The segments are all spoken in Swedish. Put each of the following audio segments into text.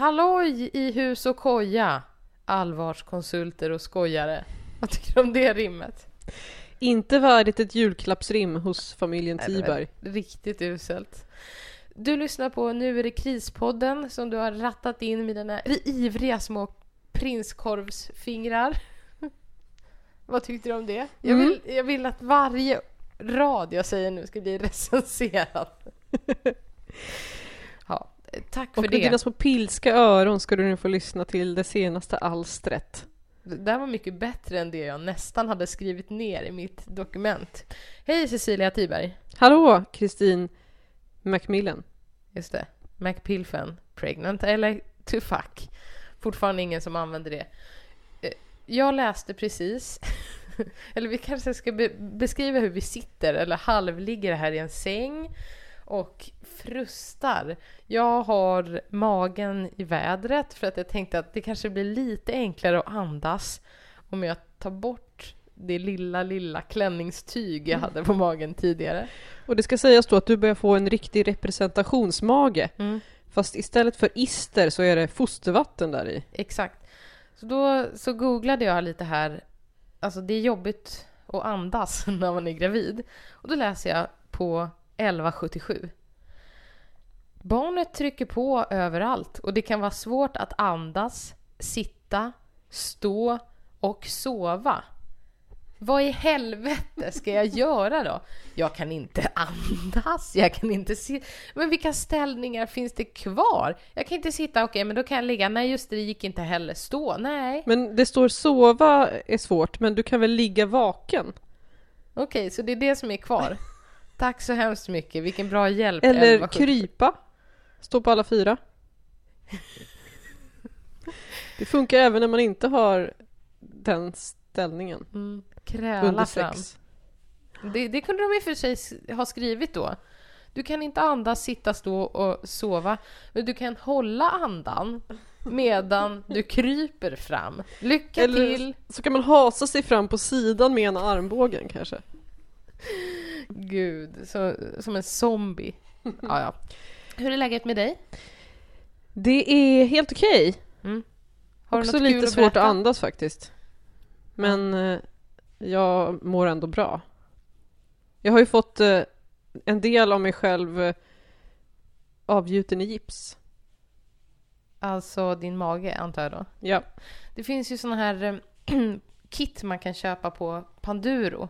Halloj i hus och koja! Allvarskonsulter och skojare. Vad tycker du om det rimmet? Inte värdigt ett julklappsrim hos familjen Tiberg. Riktigt uselt. Du lyssnar på Nu är det krispodden som du har rattat in med dina ivriga små prinskorvsfingrar. Vad tyckte du om det? Jag Mm. vill, jag vill att varje rad jag säger nu ska bli recenserad. Tack för Och med det. dina små pilska öron ska du nu få lyssna till det senaste alstret. Det där var mycket bättre än det jag nästan hade skrivit ner i mitt dokument. Hej Cecilia Tiberg. Hallå, Kristin Macmillan. Just det. Macpilfen. Pregnant eller to fuck. Fortfarande ingen som använder det. Eh, Jag läste precis, eller vi kanske ska be- beskriva hur vi sitter eller halvligger här i en säng och frustar. Jag har magen i vädret för att jag tänkte att det kanske blir lite enklare att andas om jag tar bort det lilla, lilla klänningstyg jag hade på magen tidigare. Och det ska sägas då att du börjar få en riktig representationsmage. Mm. Fast istället för ister så är det fostervatten där i. Exakt. Så då så googlade jag lite här. Alltså det är jobbigt att andas när man är gravid. Och då läser jag på 1177. Barnet trycker på överallt och det kan vara svårt att andas, sitta, stå och sova. Vad i helvete ska jag göra då? Jag kan inte andas, jag kan inte se... Men vilka ställningar finns det kvar? Jag kan inte sitta, okej, men då kan jag ligga. Nej, just det, det gick inte heller. Stå, nej. Men det står sova är svårt, men du kan väl ligga vaken? Okej, så det är det som är kvar. Tack så hemskt mycket, vilken bra hjälp. Eller 1177. krypa? Stå på alla fyra? Det funkar även när man inte har den ställningen Mm, kräla under fram. Det, det kunde de i och för sig ha skrivit då. Du kan inte andas, sitta, stå och sova, men du kan hålla andan medan du kryper fram. Lycka Eller till! så kan man hasa sig fram på sidan med ena armbågen kanske. Gud, så, som en zombie. Ja, ja. Hur är läget med dig? Det är helt okej. Har du Också något lite att svårt att andas faktiskt. Men eh, jag mår ändå bra. Jag har ju fått eh, en del av mig själv eh, avgjuten i gips. Alltså din mage, antar jag då? Ja. Det finns ju såna här eh, kit man kan köpa på Panduro.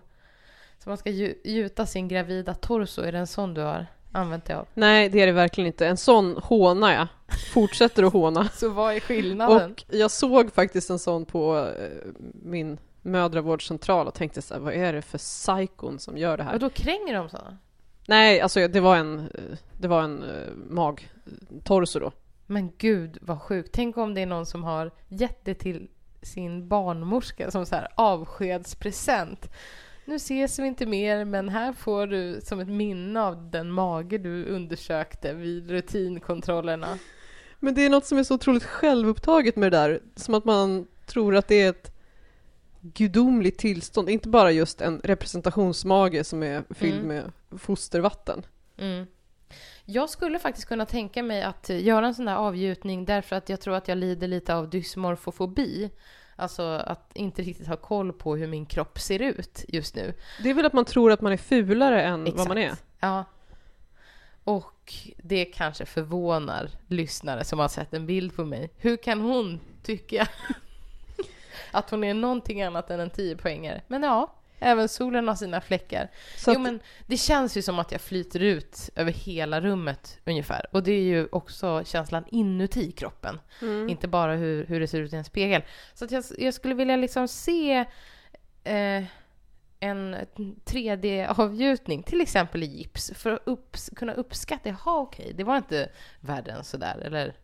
Så man ska gju- gjuta sin gravida torso. Är det en sån du har använt dig av? Nej, det är det verkligen inte. En sån hånar jag. Fortsätter att håna. Så vad är skillnaden? Och jag såg faktiskt en sån på eh, min mödravårdscentral och tänkte så här, vad är det för psykon som gör det här? Och då kränger de såna? Nej, alltså det var en, eh, det var en uh, mag-torso då. Men gud vad sjukt. Tänk om det är någon som har gett det till sin barnmorska som så här avskedspresent. Nu ses vi inte mer, men här får du som ett minne av den mage du undersökte vid rutinkontrollerna. Men det är något som är så otroligt självupptaget med det där. Som att man tror att det är ett gudomligt tillstånd. Inte bara just en representationsmage som är fylld Mm. med fostervatten. Mm. Jag skulle faktiskt kunna tänka mig att göra en sån där avgjutning därför att jag tror att jag lider lite av dysmorfofobi. Alltså att inte riktigt ha koll på hur min kropp ser ut just nu. Det är väl att man tror att man är fulare än vad man är. Ja. Och det kanske förvånar lyssnare som har sett en bild på mig. Hur kan hon tycka att hon är någonting annat än en 10 poängare? Men ja, även solen har sina fläckar. Så jo, men det känns ju som att jag flyter ut över hela rummet ungefär. Och det är ju också känslan inuti kroppen. mm. Inte bara hur, hur det ser ut i en spegel. Så att jag, jag skulle vilja liksom se eh, en 3D-avgjutning, till exempel i gips, för att upps, kunna uppskatta, jaha okej, det var inte värre än sådär, eller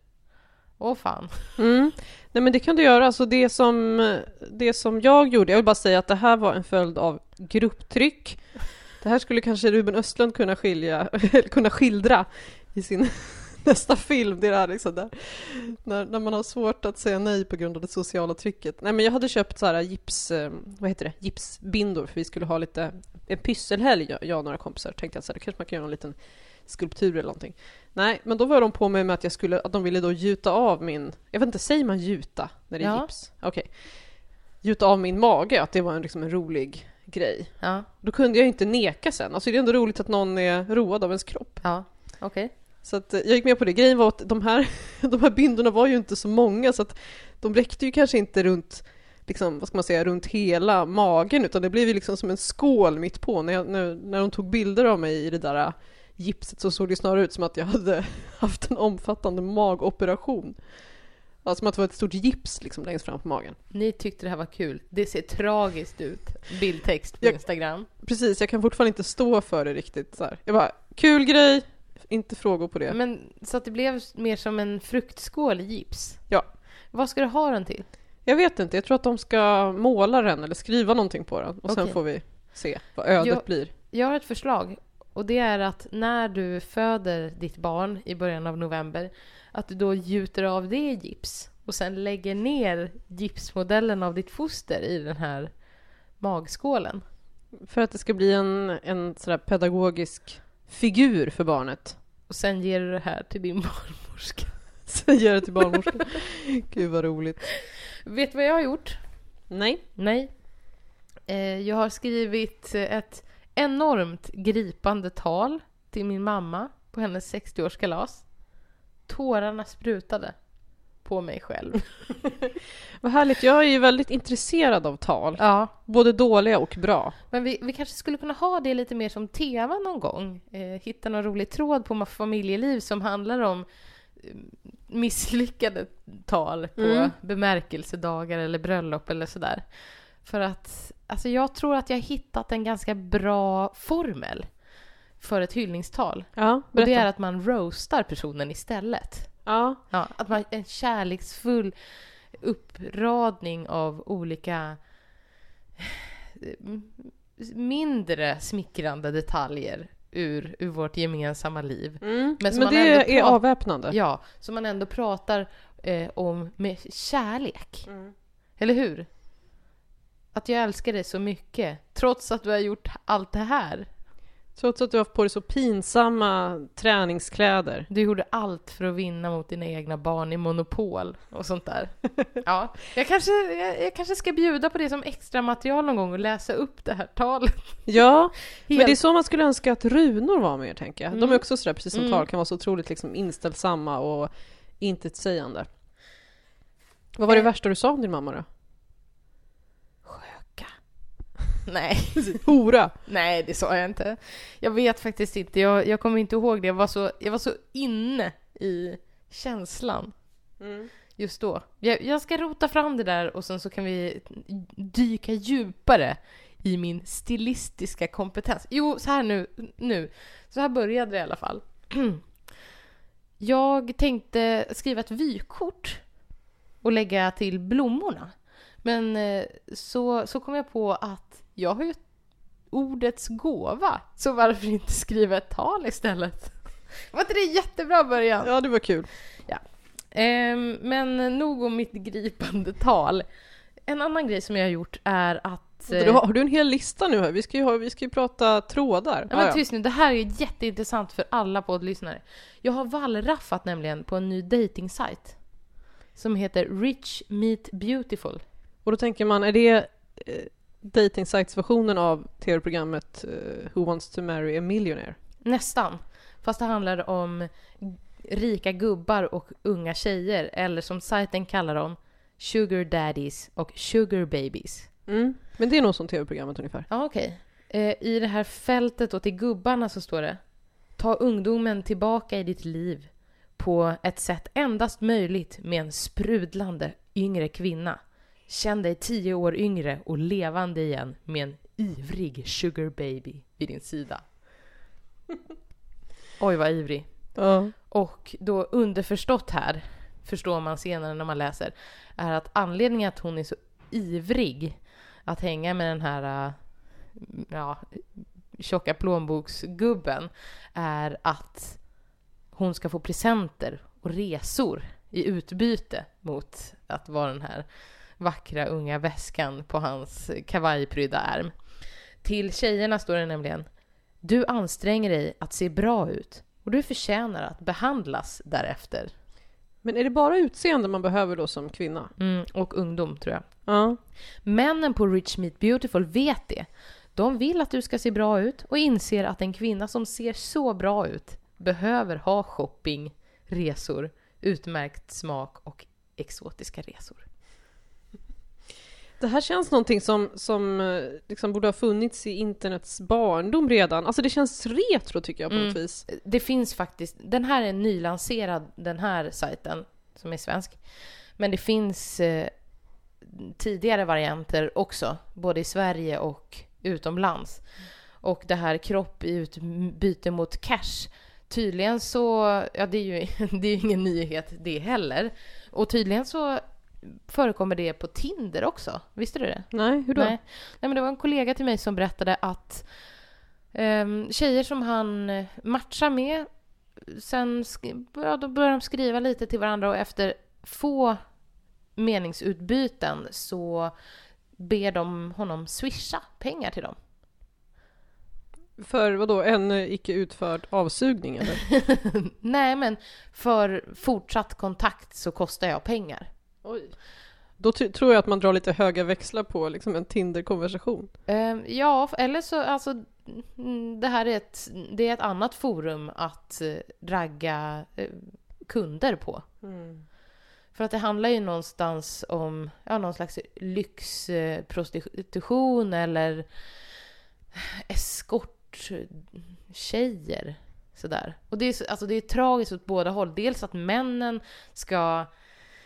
åh fan. Mm. Nej men det kan du göra. Alltså det, som, det som jag gjorde, jag vill bara säga att det här var en följd av grupptryck. Det här skulle kanske Ruben Östlund kunna, skilja, kunna skildra i sin nästa film. Det är liksom där. När, när man har svårt att säga nej på grund av det sociala trycket. Nej men jag hade köpt så här gips, eh, vad heter det, gipsbindor för vi skulle ha lite en pysselhelg, jag jag och några kompisar. Tänkte jag så här, då kanske man kan göra en liten skulptur eller någonting. Nej, men då var de på mig med att, jag skulle, att de ville då gjuta av min... Jag vet inte, säger man gjuta när det är Ja. gips? Okej. Gjuta av min mage, att det var en, liksom en rolig grej. Ja, Då kunde jag inte neka sen. Alltså det är ändå roligt att någon är road av ens kropp. ja, okej. Så att eh, jag gick med på det. Grejen var att de här, de här bindorna var ju inte så många så att de räckte ju kanske inte runt, liksom, vad ska man säga, runt hela magen utan det blev ju liksom som en skål mitt på. När, jag, när, när de tog bilder av mig i det där eh, gipset så såg det snarare ut som att jag hade haft en omfattande magoperation. Ja, som att det var ett stort gips liksom längst fram på magen. Ni tyckte det här var kul. Det ser tragiskt ut. Bildtext på Jag- Instagram. Precis, jag kan fortfarande inte stå för det riktigt. Så här. Jag bara, kul grej, inte frågor på det. Men så att det blev mer som en fruktskål i gips. Ja. Vad ska du ha den till? Jag vet inte, jag tror att de ska måla den eller skriva någonting på den och sen Okej. får vi se vad ödet Jag- blir. Jag har ett förslag och det är att när du föder ditt barn i början av november att du då gjuter av det i gips och sen lägger ner gipsmodellen av ditt foster i den här magskålen. För att det ska bli en, en sådär pedagogisk figur för barnet. Och sen ger du det här till din barnmorska. Sen ger det till barnmorskan. Gud vad roligt. Vet du vad jag har gjort? Nej. Nej. Eh, jag har skrivit ett enormt gripande tal till min mamma på hennes 60-årskalas. Tårarna sprutade på mig själv. Vad härligt, jag är ju väldigt intresserad av tal. Ja, Både dåliga och bra. men vi, vi kanske skulle kunna ha det lite mer som tema någon gång. Eh, hitta någon rolig tråd på familjeliv som handlar om eh, misslyckade tal på Mm. bemärkelsedagar eller bröllop eller sådär. För att alltså jag tror att jag har hittat en ganska bra formel för ett hyllningstal. Ja, Och det är att man roastar personen istället. Ja, Ja, att man en kärleksfull uppradning av olika eh, mindre smickrande detaljer ur, ur vårt gemensamma liv. mm. Men men, det är pratar- avväpnande. Ja, som man ändå pratar eh, om med kärlek. Mm. Eller hur? Att jag älskar dig så mycket, trots att du har gjort allt det här. Trots att du har haft på dig så pinsamma träningskläder. Du gjorde allt för att vinna mot dina egna barn i Monopol och sånt där. Ja, jag kanske, jag, jag kanske ska bjuda på det som extra material någon gång och läsa upp det här talet. Ja, men Helt- det är så man skulle önska att runor var mer, tänker jag. De Mm. är också sådär, precis som Mm. tal, kan vara så otroligt liksom inställsamma och intetsägande. Vad var det Eh. värsta du sa om din mamma då? Nej, Hora! nej det sa jag inte. Jag vet faktiskt inte, jag, jag kommer inte ihåg det. Jag var, så, jag var så inne i känslan just då. Jag, jag ska rota fram det där och sen så kan vi dyka djupare i min stilistiska kompetens. Jo, så här nu, nu. Så här började det i alla fall. Jag tänkte skriva ett vykort och lägga till blommorna. Men eh, så, så kom jag på att jag har ju ordets gåva, så varför inte skriva ett tal istället? Var inte det en jättebra början? Ja, det var kul. Ehm, men nog om mitt gripande tal. En annan grej som jag har gjort är att... eh, Du har, har du en hel lista nu här? Vi ska ju, ha, vi ska ju prata trådar. Ja, men tyst nu, det här är jätteintressant för alla poddlyssnare. Jag har wallraffat nämligen på en ny dating-sajt som heter Rich Meet Beautiful. Och då tänker man, är det eh, dating versionen av tv-programmet eh, Who wants to marry a millionaire? Nästan. Fast det handlar om rika gubbar och unga tjejer, eller som sajten kallar dem, sugar daddies och sugar babies. Mm. Men det är nog som tv-programmet ungefär. Ja, okej. Eh, I det här fältet och till gubbarna så står det Ta ungdomen tillbaka i ditt liv på ett sätt endast möjligt med en sprudlande yngre kvinna. Känn dig tio år yngre och levande igen med en ivrig sugar baby vid din sida. Oj, vad ivrig. Ja. Och då underförstått här, förstår man senare när man läser, är att anledningen att hon är så ivrig att hänga med den här äh, ja, tjocka plånboksgubben är att hon ska få presenter och resor i utbyte mot att vara den här vackra unga väskan på hans kavajprydda ärm. Till tjejerna står det nämligen Du anstränger dig att se bra ut Och du förtjänar att behandlas därefter. Men är det bara utseende man behöver då som kvinna? Mm, och ungdom, tror jag. Ja. Männen på Rich Meet Beautiful vet det. De vill att du ska se bra ut och inser att en kvinna som ser så bra ut behöver ha shopping, resor, utmärkt smak och exotiska resor. Det här känns någonting som, som eh, liksom borde ha funnits i internets barndom redan. Alltså det känns retro tycker jag på något vis. Det finns faktiskt, den här är nylanserad, den här sajten, som är svensk. Men det finns eh, tidigare varianter också, både i Sverige och utomlands. Och det här kropp i utbyte mot cash, tydligen så, ja det är ju det är ju ingen nyhet det heller. Och tydligen så förekommer det på Tinder också. Visste du det? Nej, hur då? Nej. Nej, men det var en kollega till mig som berättade att um, tjejer som han matchar med, sen ja, då börjar de skriva lite till varandra och efter få meningsutbyten så ber de honom swisha pengar till dem. För vad då en icke utförd avsugning eller? Nej, men för fortsatt kontakt så kostar jag pengar. Oj. Då tror jag att man drar lite höga växlar på liksom en Tinder-konversation. Uh, ja, eller så alltså mm, det här är ett, det är ett annat forum att uh, ragga uh, kunder på. Mm. För att det handlar ju någonstans om ja, någon slags lyxprostitution eller eskorttjejer. Sådär. Och det är, alltså det är tragiskt åt båda håll. Dels att männen ska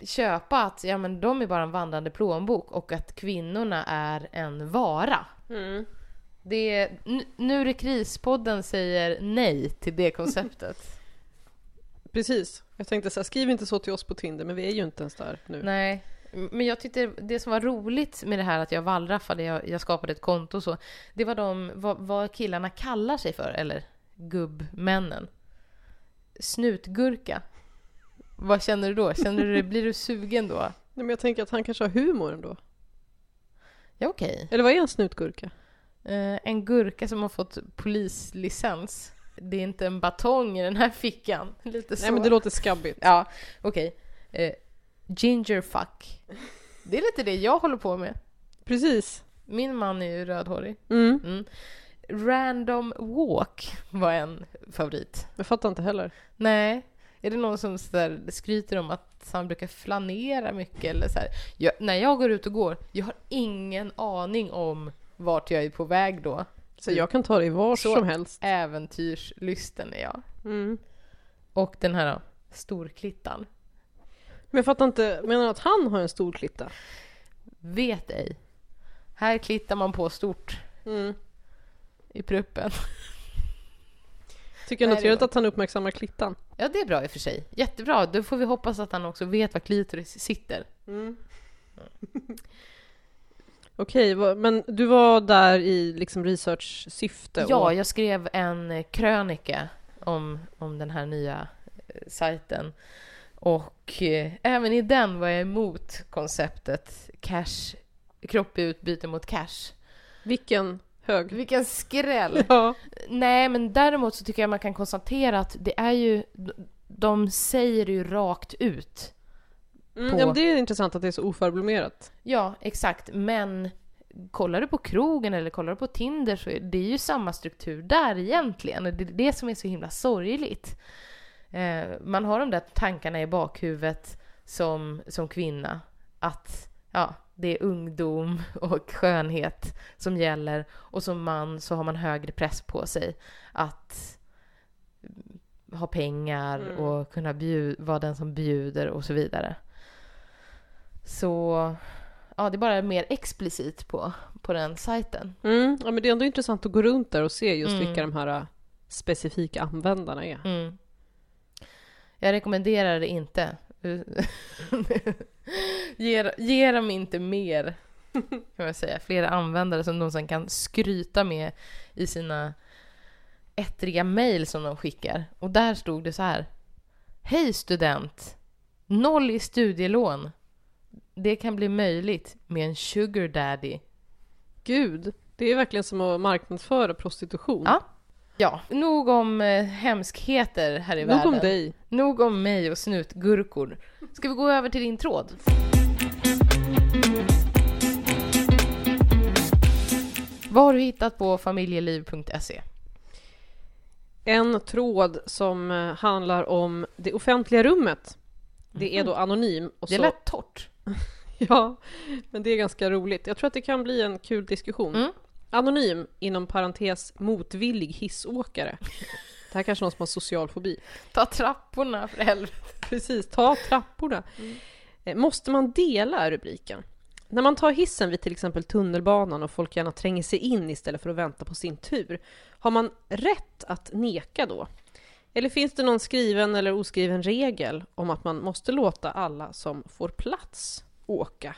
köpa att ja, men de är bara en vandrande plånbok och att kvinnorna är en vara. Mm. Det är, nu är det krispodden säger nej till det konceptet. Precis. Jag tänkte så här, skriv inte så till oss på Tinder, men vi är ju inte ens där nu. Nej, men jag tyckte det som var roligt med det här att jag wallraffade, jag, jag skapade ett konto och så, det var de, vad, vad killarna kallar sig för, eller gubbmännen. Snutgurka. Vad känner du då? Känner du, blir du sugen då? Nej, men jag tänker att han kanske har humor ändå. Ja, okej. Eller vad är en snutgurka? Eh, en gurka som har fått polislicens. Det är inte en batong i den här fickan. Lite så. Nej, men det låter skabbigt. Ja, okej. Eh, gingerfuck. Det är lite det jag håller på med. Precis. Min man är ju rödhårig. Mm. Mm. Random walk var en favorit. Jag fattar inte heller. Nej, är det någon som så skryter om att han brukar flanera mycket eller så jag, när jag går ut och går, jag har ingen aning om vart jag är på väg då. Så jag kan ta dig var så som helst. äventyrslysten är jag. Mm. Och den här då, storklittan. Men jag fattar inte, menar du att han har en stor klitta? Vet ej. Här klittar man på stort. Mm. I pruppen. Tycker ändå trevligt att han uppmärksammar klittan. Ja, det är bra i och för sig. Jättebra. Då får vi hoppas att han också vet var klitoris sitter. Mm. Okej, men du var där i liksom research-syfte? Ja, och... jag skrev en krönika om, om den här nya eh, sajten. Och eh, även i den var jag emot konceptet cash, kropp i utbyte mot cash. Vilken hög. Vilken skräll! Ja. Nej, men däremot så tycker jag man kan konstatera att det är ju, de säger det ju rakt ut. Mm, ja, det är intressant att det är så oförblommerat. Ja, exakt. Men kollar du på krogen eller kollar du på Tinder så är det ju samma struktur där egentligen. Det är det som är så himla sorgligt. Eh, man har de där tankarna i bakhuvudet som, som kvinna. Att ja, det är ungdom och skönhet som gäller och som man så har man högre press på sig att ha pengar mm. och kunna vara den som bjuder och så vidare. Så ja, det är bara mer explicit på, på den sajten. Mm. Ja, men det är ändå intressant att gå runt där och se just mm. vilka de här äh, specifika användarna är. Mm. Jag rekommenderar det inte. ge, ge dem inte mer, kan man säga. Flera användare som de sen kan skryta med i sina ettriga mejl som de skickar. Och där stod det så här. Hej student! Noll i studielån. Det kan bli möjligt med en sugar daddy. Gud, det är verkligen som att marknadsföra prostitution. Ja. Ja, nog om eh, hemskheter här i Nog världen. om dig. Nog om mig och snutgurkor. Ska vi gå över till din tråd? Vad har du hittat på familjeliv.se? En tråd som eh, handlar om det offentliga rummet. Det är då anonym. Och Det så, lät torrt. Ja, men det är ganska roligt. Jag tror att det kan bli en kul diskussion. Mm. Anonym, inom parentes motvillig hissåkare. Det här kanske är någon som har social fobi. Ta trapporna för helvete. Precis, ta trapporna. Eh, Måste man dela är rubriken. När man tar hissen vid till exempel tunnelbanan och folk gärna tränger sig in istället för att vänta på sin tur, har man rätt att neka då? Eller finns det någon skriven eller oskriven regel om att man måste låta alla som får plats åka?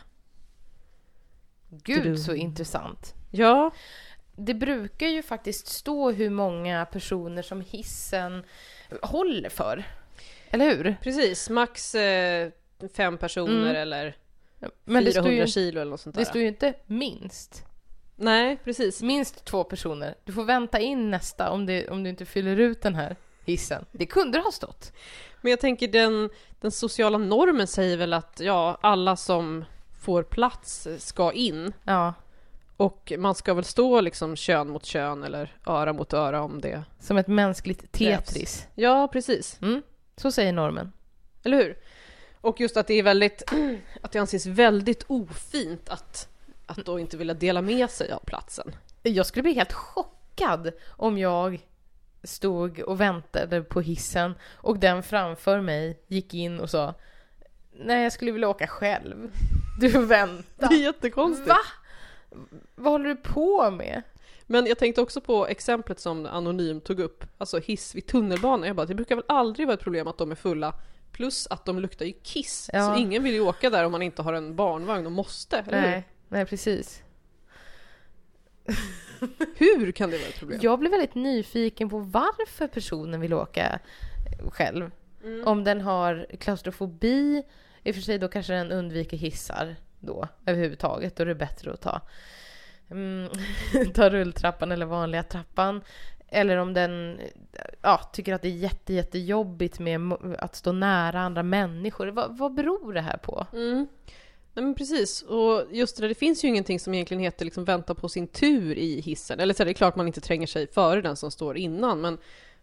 Gud så intressant. Ja, Det brukar ju faktiskt stå hur många personer som hissen håller för. Eller hur? precis. Max eh, fem personer Mm. eller Men det 400 står, ju, kilo eller något sånt där. det står ju inte minst. Nej, precis. Minst två personer. Du får vänta in nästa om, det, om du inte fyller ut den här hissen. Det kunde det ha stått. Men jag tänker den, den sociala normen säger väl att ja, alla som får plats ska in. Ja, Och man ska väl stå liksom kön mot kön eller öra mot öra om det. som ett mänskligt Tetris. Ja, precis. Mm, så säger normen. Eller hur? Och just att det är väldigt, att det anses väldigt ofint att, att då inte vilja dela med sig av platsen. Jag skulle bli helt chockad om jag stod och väntade på hissen och den framför mig gick in och sa Nej, jag skulle vilja åka själv. Du vänta. Det är jättekonstigt. Va? Vad håller du på med? Men jag tänkte också på exemplet som Anonym tog upp, alltså hiss vid tunnelbanan. Jag bara, det brukar väl aldrig vara ett problem att de är fulla, plus att de luktar ju kiss. Ja. Så ingen vill ju åka där om man inte har en barnvagn och måste, eller hur? Nej, nej precis. Hur kan det vara ett problem? Jag blev väldigt nyfiken på varför personen vill åka själv. Mm. Om den har klaustrofobi, i och för sig då kanske den undviker hissar då överhuvudtaget, då är det bättre att ta, mm, ta rulltrappan eller vanliga trappan. Eller om den ja, tycker att det är jätte, jättejobbigt med att stå nära andra människor. Vad, vad beror det här på? Mm. Nej men precis, och just det där, det finns ju ingenting som egentligen heter liksom vänta på sin tur i hissen. Eller så är det är klart man inte tränger sig före den som står innan, men,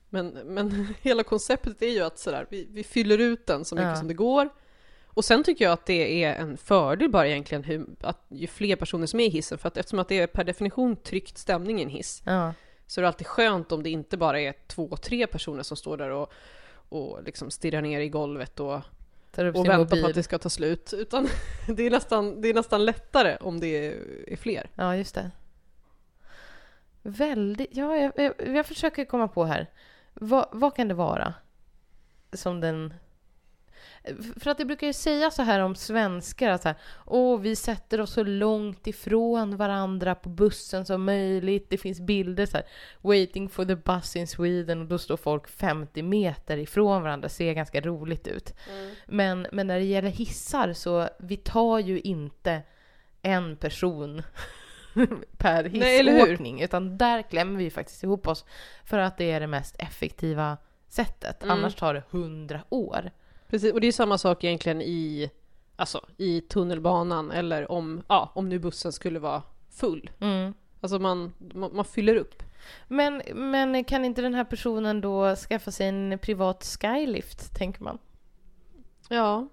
men, men hela konceptet är ju att sådär, vi, vi fyller ut den så mycket Ja. som det går. Och sen tycker jag att det är en fördel bara egentligen hur, att ju fler personer som är i hissen, för att eftersom att det är per definition tryckt stämning i en hiss, Ja, så är det alltid skönt om det inte bara är två, tre personer som står där och, och liksom stirrar ner i golvet och och sin vänta mobil. på att det ska ta slut. Utan det är nästan, det är nästan lättare om det är fler. Ja, just det. Väldigt... Ja, jag, jag, jag försöker komma på här. Vad, vad kan det vara som den... För att det brukar ju säga så här om svenskar att så här, Åh, vi sätter oss så långt ifrån varandra på bussen som möjligt. Det finns bilder så här, waiting for the bus in Sweden och då står folk 50 meter ifrån varandra. Det ser ganska roligt ut. Men, men när det gäller hissar så vi tar ju inte en person per Nej, hissåkning, utan där klämmer vi faktiskt ihop oss för att det är det mest effektiva sättet. Mm. Annars tar det hundra år. Precis, och det är samma sak egentligen i, alltså, i tunnelbanan eller om, ja, om nu bussen skulle vara full. Mm. Alltså man, man, man fyller upp. Men, men kan inte den här personen då skaffa sig en privat skylift, tänker man? Ja.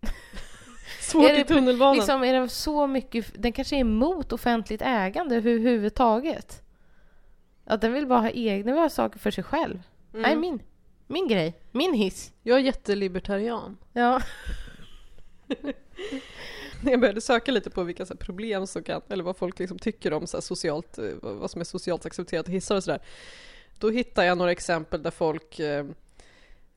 Svårt i tunnelbanan. Liksom, är det så mycket, den kanske är emot offentligt ägande överhuvudtaget? Att den vill bara ha egna saker för sig själv. Mm. Nej, min, min grej, min hiss. Jag är jättelibertarian. Ja. När jag började söka lite på vilka så problem som kan, eller vad folk liksom tycker om så socialt, eh, vad som är socialt accepterat i hissar och sådär. Då hittade jag några exempel där folk eh,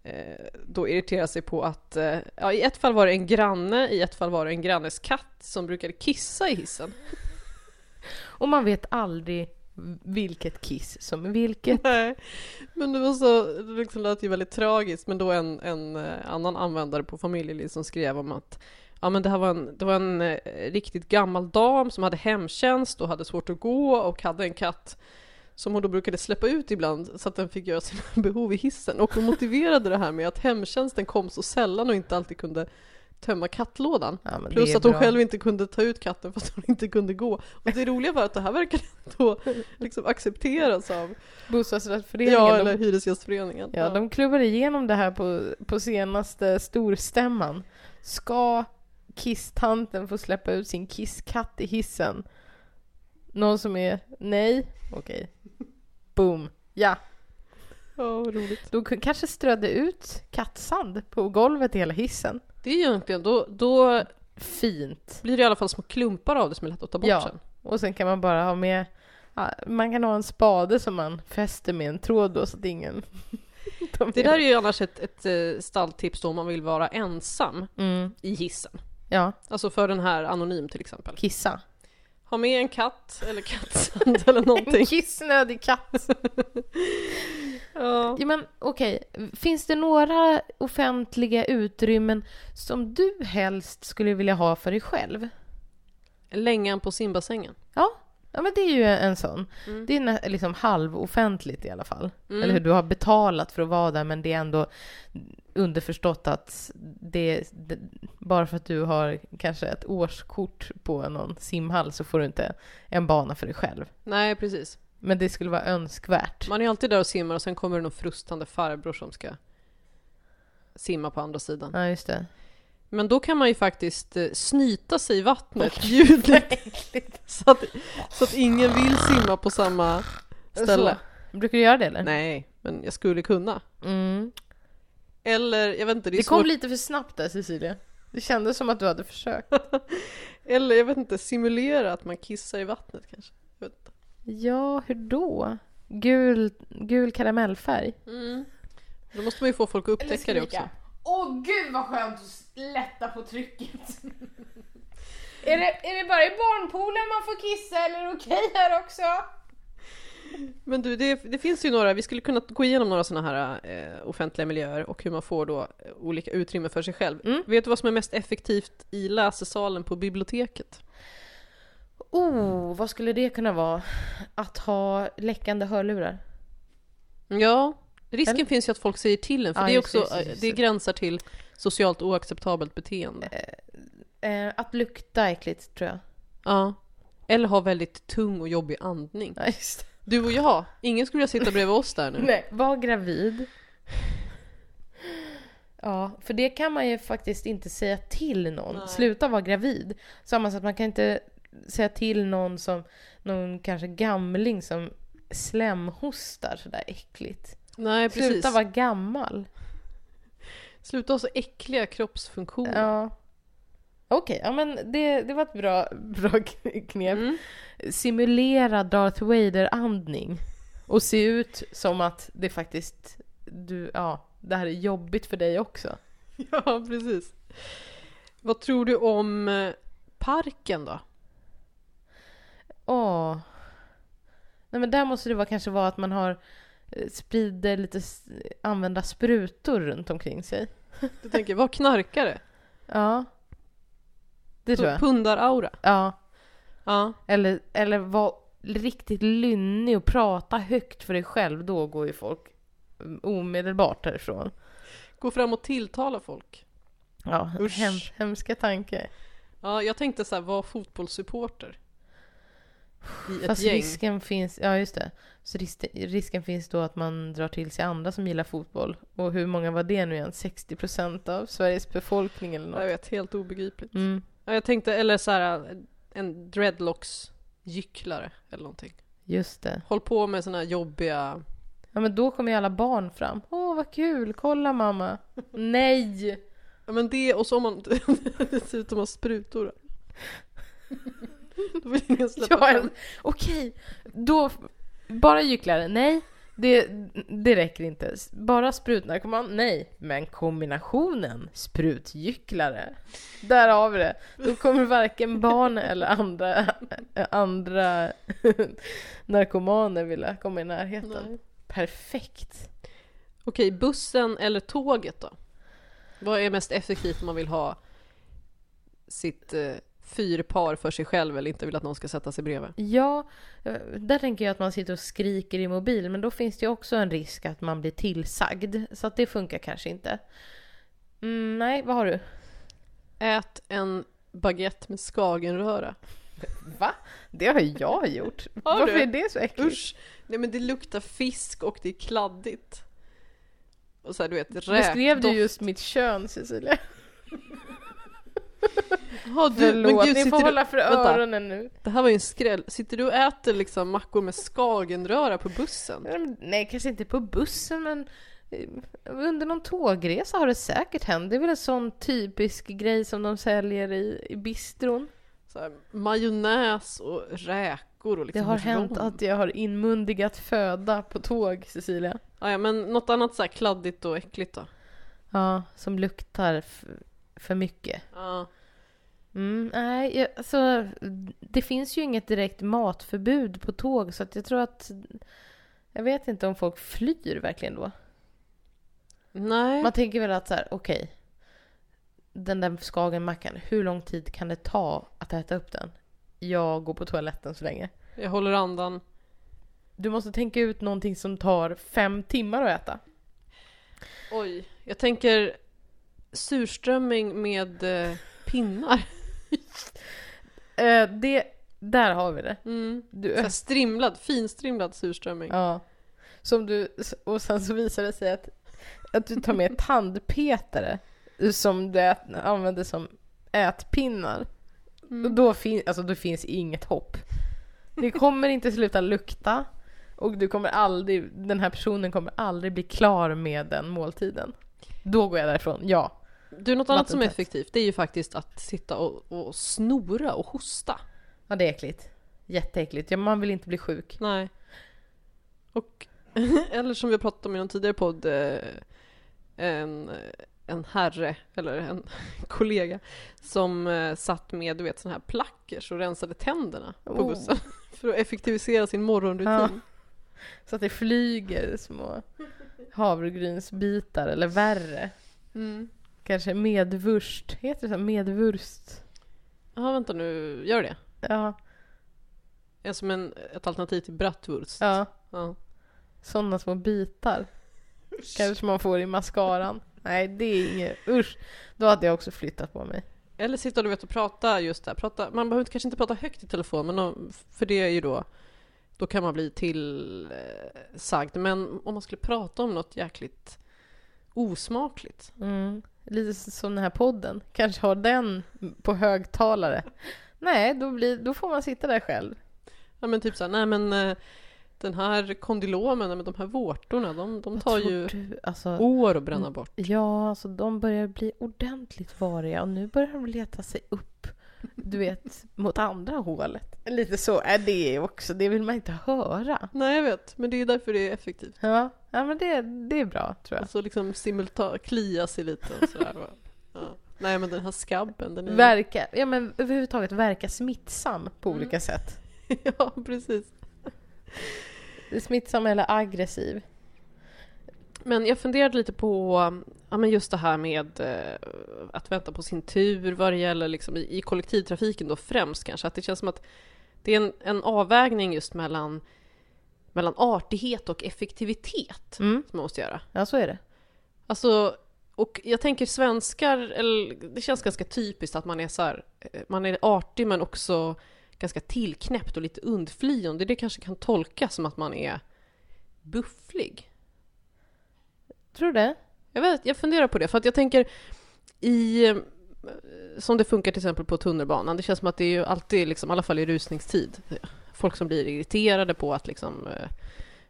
eh, då irriterar sig på att, eh, ja, i ett fall var det en granne, i ett fall var det en grannes katt som brukade kissa i hissen. Och man vet aldrig vilket kiss som är vilket. Nej, men det var så, det liksom lät ju väldigt tragiskt, men då en, en eh, annan användare på familjeliv som skrev om att Ja men det här var en, det var en eh, riktigt gammal dam som hade hemtjänst och hade svårt att gå och hade en katt som hon då brukade släppa ut ibland så att den fick göra sina behov i hissen. Och hon motiverade det här med att hemtjänsten kom så sällan och inte alltid kunde tömma kattlådan. Ja, Plus att hon bra. själv inte kunde ta ut katten fast hon inte kunde gå. Och det roliga var att det här verkade då liksom accepteras av Bostadsrättsföreningen, ja, de, eller Hyresgästföreningen. ja, de klubbade igenom det här på, på senaste storstämman. Ska kisstanten få släppa ut sin kisskatt i hissen? Någon som är nej? Okej. Boom. Ja. ja vad roligt. De kanske strödde ut kattsand på golvet i hela hissen. Det är egentligen, då, då Fint. blir det i alla fall små klumpar av det som är lätt att ta bort Ja. sen. Och sen kan man bara ha med ja, man kan ha en spade som man fäster med en tråd då så att ingen... De Det där är ju annars ett, ett eh, stalltips då om man vill vara ensam mm. i hissen. Ja, Alltså för den här anonym till exempel. kissa. Ha med en katt eller kattsand eller En någonting. kissnödig katt. Ja. Ja, men okej, finns det några offentliga utrymmen som du helst skulle vilja ha för dig själv? Längan på simbassängen. Ja, ja men det är ju en sån. Mm. Det är liksom halvoffentligt i alla fall. Mm. Eller hur? Du har betalat för att vara där men det är ändå underförstått att det, det bara för att du har kanske ett årskort på någon simhall så får du inte en bana för dig själv. Nej, precis. Men det skulle vara önskvärt. Man är alltid där och simmar och sen kommer det någon frustande farbror som ska simma på andra sidan. Ja, just det. Men då kan man ju faktiskt eh, snyta sig i vattnet ljudligt så att, så att ingen vill simma på samma ställe. Så. Brukar du göra det eller? Nej, men jag skulle kunna. Mm. Eller, jag vet inte, det Det kom lite för snabbt där Cecilia. Det kändes som att du hade försökt. Eller jag vet inte, simulera att man kissar i vattnet kanske. Jag vet inte. Ja, hur då? Gul, gul karamellfärg. Mm. Då måste man ju få folk att upptäcka det också. Åh gud vad skönt att lätta på trycket. är, det, är det bara i barnpoolen man får kissa eller är det okej här också? Men du, det, det finns ju några, vi skulle kunna gå igenom några sådana här eh, offentliga miljöer och hur man får då eh, olika utrymme för sig själv. Mm. Vet du vad som är mest effektivt i läsesalen på biblioteket? Oh, vad skulle det kunna vara? Att ha läckande hörlurar? Ja, risken Eller? finns ju att folk säger till en, för Ja, det, är just också, just det, just det gränsar till socialt oacceptabelt beteende. Eh, att lukta äckligt tror jag. Ja. Eller ha väldigt tung och jobbig andning. Ja, just. Du och jag, ingen skulle vilja sitta bredvid oss där nu. Nej, var gravid. Ja, för det kan man ju faktiskt inte säga till någon. Nej. Sluta vara gravid. Samma sak, man kan inte säga till någon som någon kanske gamling som slemhostar sådär äckligt. Nej, precis. Sluta vara gammal. Sluta ha så äckliga kroppsfunktioner. Ja. Okej, ja men det, det var ett bra, bra knep. Mm. Simulera Darth Vader-andning. Och se ut som att det faktiskt, du, ja, det här är jobbigt för dig också. Ja, precis. Vad tror du om eh, parken då? Åh. Nej men där måste det vara, kanske vara att man har eh, sprider lite använda sprutor runt omkring sig. Du tänker, vad knarkare? Ja. Det tror jag. Pundar-aura. Ja. Ja. Eller, eller vara riktigt lynnig och prata högt för dig själv. Då går ju folk mm, omedelbart därifrån. Gå fram och tilltala folk. Ja, Usch. hem, hemska tanke. Ja, jag tänkte så här, vara fotbollssupporter. I ett Fast gäng. risken finns, ja just det. Så ris- risken finns då att man drar till sig andra som gillar fotboll. Och hur många var det nu igen? 60% av Sveriges befolkning eller Jag något? vet, helt obegripligt. Mm, Ja, jag tänkte, eller så här, en dreadlocks-gycklare eller någonting. just det. Håll på med såna här jobbiga... Ja men då kommer ju alla barn fram. Åh vad kul, kolla mamma. Nej! Ja men det, och så om man dessutom har sprutor. Då vill ingen släppa Ja, fram. Okej, då... Bara gycklare? Nej. Det, det räcker inte. Bara sprutnarkoman? Nej. Men kombinationen sprutgycklare. Där har vi det. Då kommer varken barn eller andra, andra narkomaner vilja komma i närheten. Nej. Perfekt. Okej, bussen eller tåget då? Vad är mest effektivt om man vill ha sitt eh, fyrpar för sig själv eller inte vill att någon ska sätta sig bredvid. Ja, eh, där tänker jag att man sitter och skriker i mobil, men då finns det ju också en risk att man blir tillsagd. Så att det funkar kanske inte. Mm, nej, vad har du? Ät en baguette med skagenröra. Va? Det har jag gjort. Har Varför du? är det så äckligt? Usch! Nej men det luktar fisk och det är kladdigt. Och så här, du vet, Beskrev du räkdoft. just mitt kön, Cecilia? Ja, du, Förlåt, men gud, ni får du, hålla för vänta. öronen nu. Det här var ju en skräll. Sitter du och äter liksom mackor med skagenröra på bussen? Nej, kanske inte på bussen, men eh, under någon tågresa har det säkert hänt. Det är väl en sån typisk grej som de säljer i, i bistron. Så här, majonnäs och räkor och Det liksom har hänt rom. att jag har inmundigat föda på tåg, Cecilia. Ja, men något annat så här kladdigt och äckligt då? Ja, som luktar för mycket. Ja. Mm, nej, alltså, det finns ju inget direkt matförbud på tåg så att jag tror att jag vet inte om folk flyr verkligen då. Nej. Man tänker väl att så här, okej, den där skagenmackan, hur lång tid kan det ta att äta upp den? Jag går på toaletten så länge. Jag håller andan. Du måste tänka ut någonting som tar fem timmar att äta. Oj. Jag tänker surströmming med eh, pinnar. Eh, det, där har vi det. Mm. Du, Så här strimlad, finstrimlad surströmming. Ja. Som du, och sen så visar det sig att, att du tar med tandpetare som du ät, använder som ätpinnar. Och Mm. då, fin, alltså, då finns inget hopp. Det kommer inte sluta lukta och du kommer aldrig, den här personen kommer aldrig bli klar med den måltiden. Då går jag därifrån, ja. Du, något annat som är effektivt, det är ju faktiskt att sitta och, och snora och hosta. Ja, det är äckligt. Jätteäckligt. Ja, man vill inte bli sjuk. Nej. Och, eller som vi har pratat om i någon tidigare podd, eh, en, en herre, eller en kollega, som eh, satt med, du vet, sådana här plackers och rensade tänderna på Oh. bussen. För att effektivisera sin morgonrutin. Så att det flyger små havregrynsbitar eller värre. Mm. Kanske medvurst. Heter det så? Medvurst? Ja, vänta nu, gör det? Ja, Är som en, ett alternativ till bratwurst. ja. Ja. Sådana små bitar. Kanske man får i mascaran. Nej, det är inget. Usch. Då hade jag också flyttat på mig. Eller sitta du vet och prata just där. Prata, man behöver kanske inte prata högt i telefon, men för det är ju då då kan man bli tillsagd. Men om man skulle prata om något jäkligt osmakligt. Mm. Lite som den här podden. Kanske har den på högtalare. Nej, då, blir, då får man sitta där själv. Ja men typ såhär, nej men eh, den här kondylomen, med de här vårtorna, de, de tar ju du? Alltså, år att bränna bort. Ja, alltså de börjar bli ordentligt variga och nu börjar de leta sig upp, du vet, mot andra hålet. Lite så är det också, det vill man inte höra. Nej jag vet, men det är därför det är effektivt. Ja, ja men det, det är bra tror jag. Alltså liksom simultant, klia sig lite och sådär. Ja. Nej men den här skabben, den är... Verka, ja men överhuvudtaget verka smittsam på Mm. olika sätt. ja precis. Smittsam eller aggressiv. Men jag funderade lite på ja, men just det här med eh, att vänta på sin tur vad det gäller liksom, i, i kollektivtrafiken då främst kanske. Att det känns som att det är en, en avvägning just mellan, mellan artighet och effektivitet Mm. som man måste göra. Ja, så är det. Alltså, och jag tänker svenskar, eller det känns ganska typiskt att man är så här, eh, man är artig men också ganska tillknäppt och lite undflyende. Det kanske kan tolkas som att man är bufflig. Tror du det? Jag, vet, jag funderar på det, för att jag tänker i... Som det funkar till exempel på tunnelbanan, det känns som att det är ju alltid, liksom, i alla fall i rusningstid, folk som blir irriterade på att liksom, eh,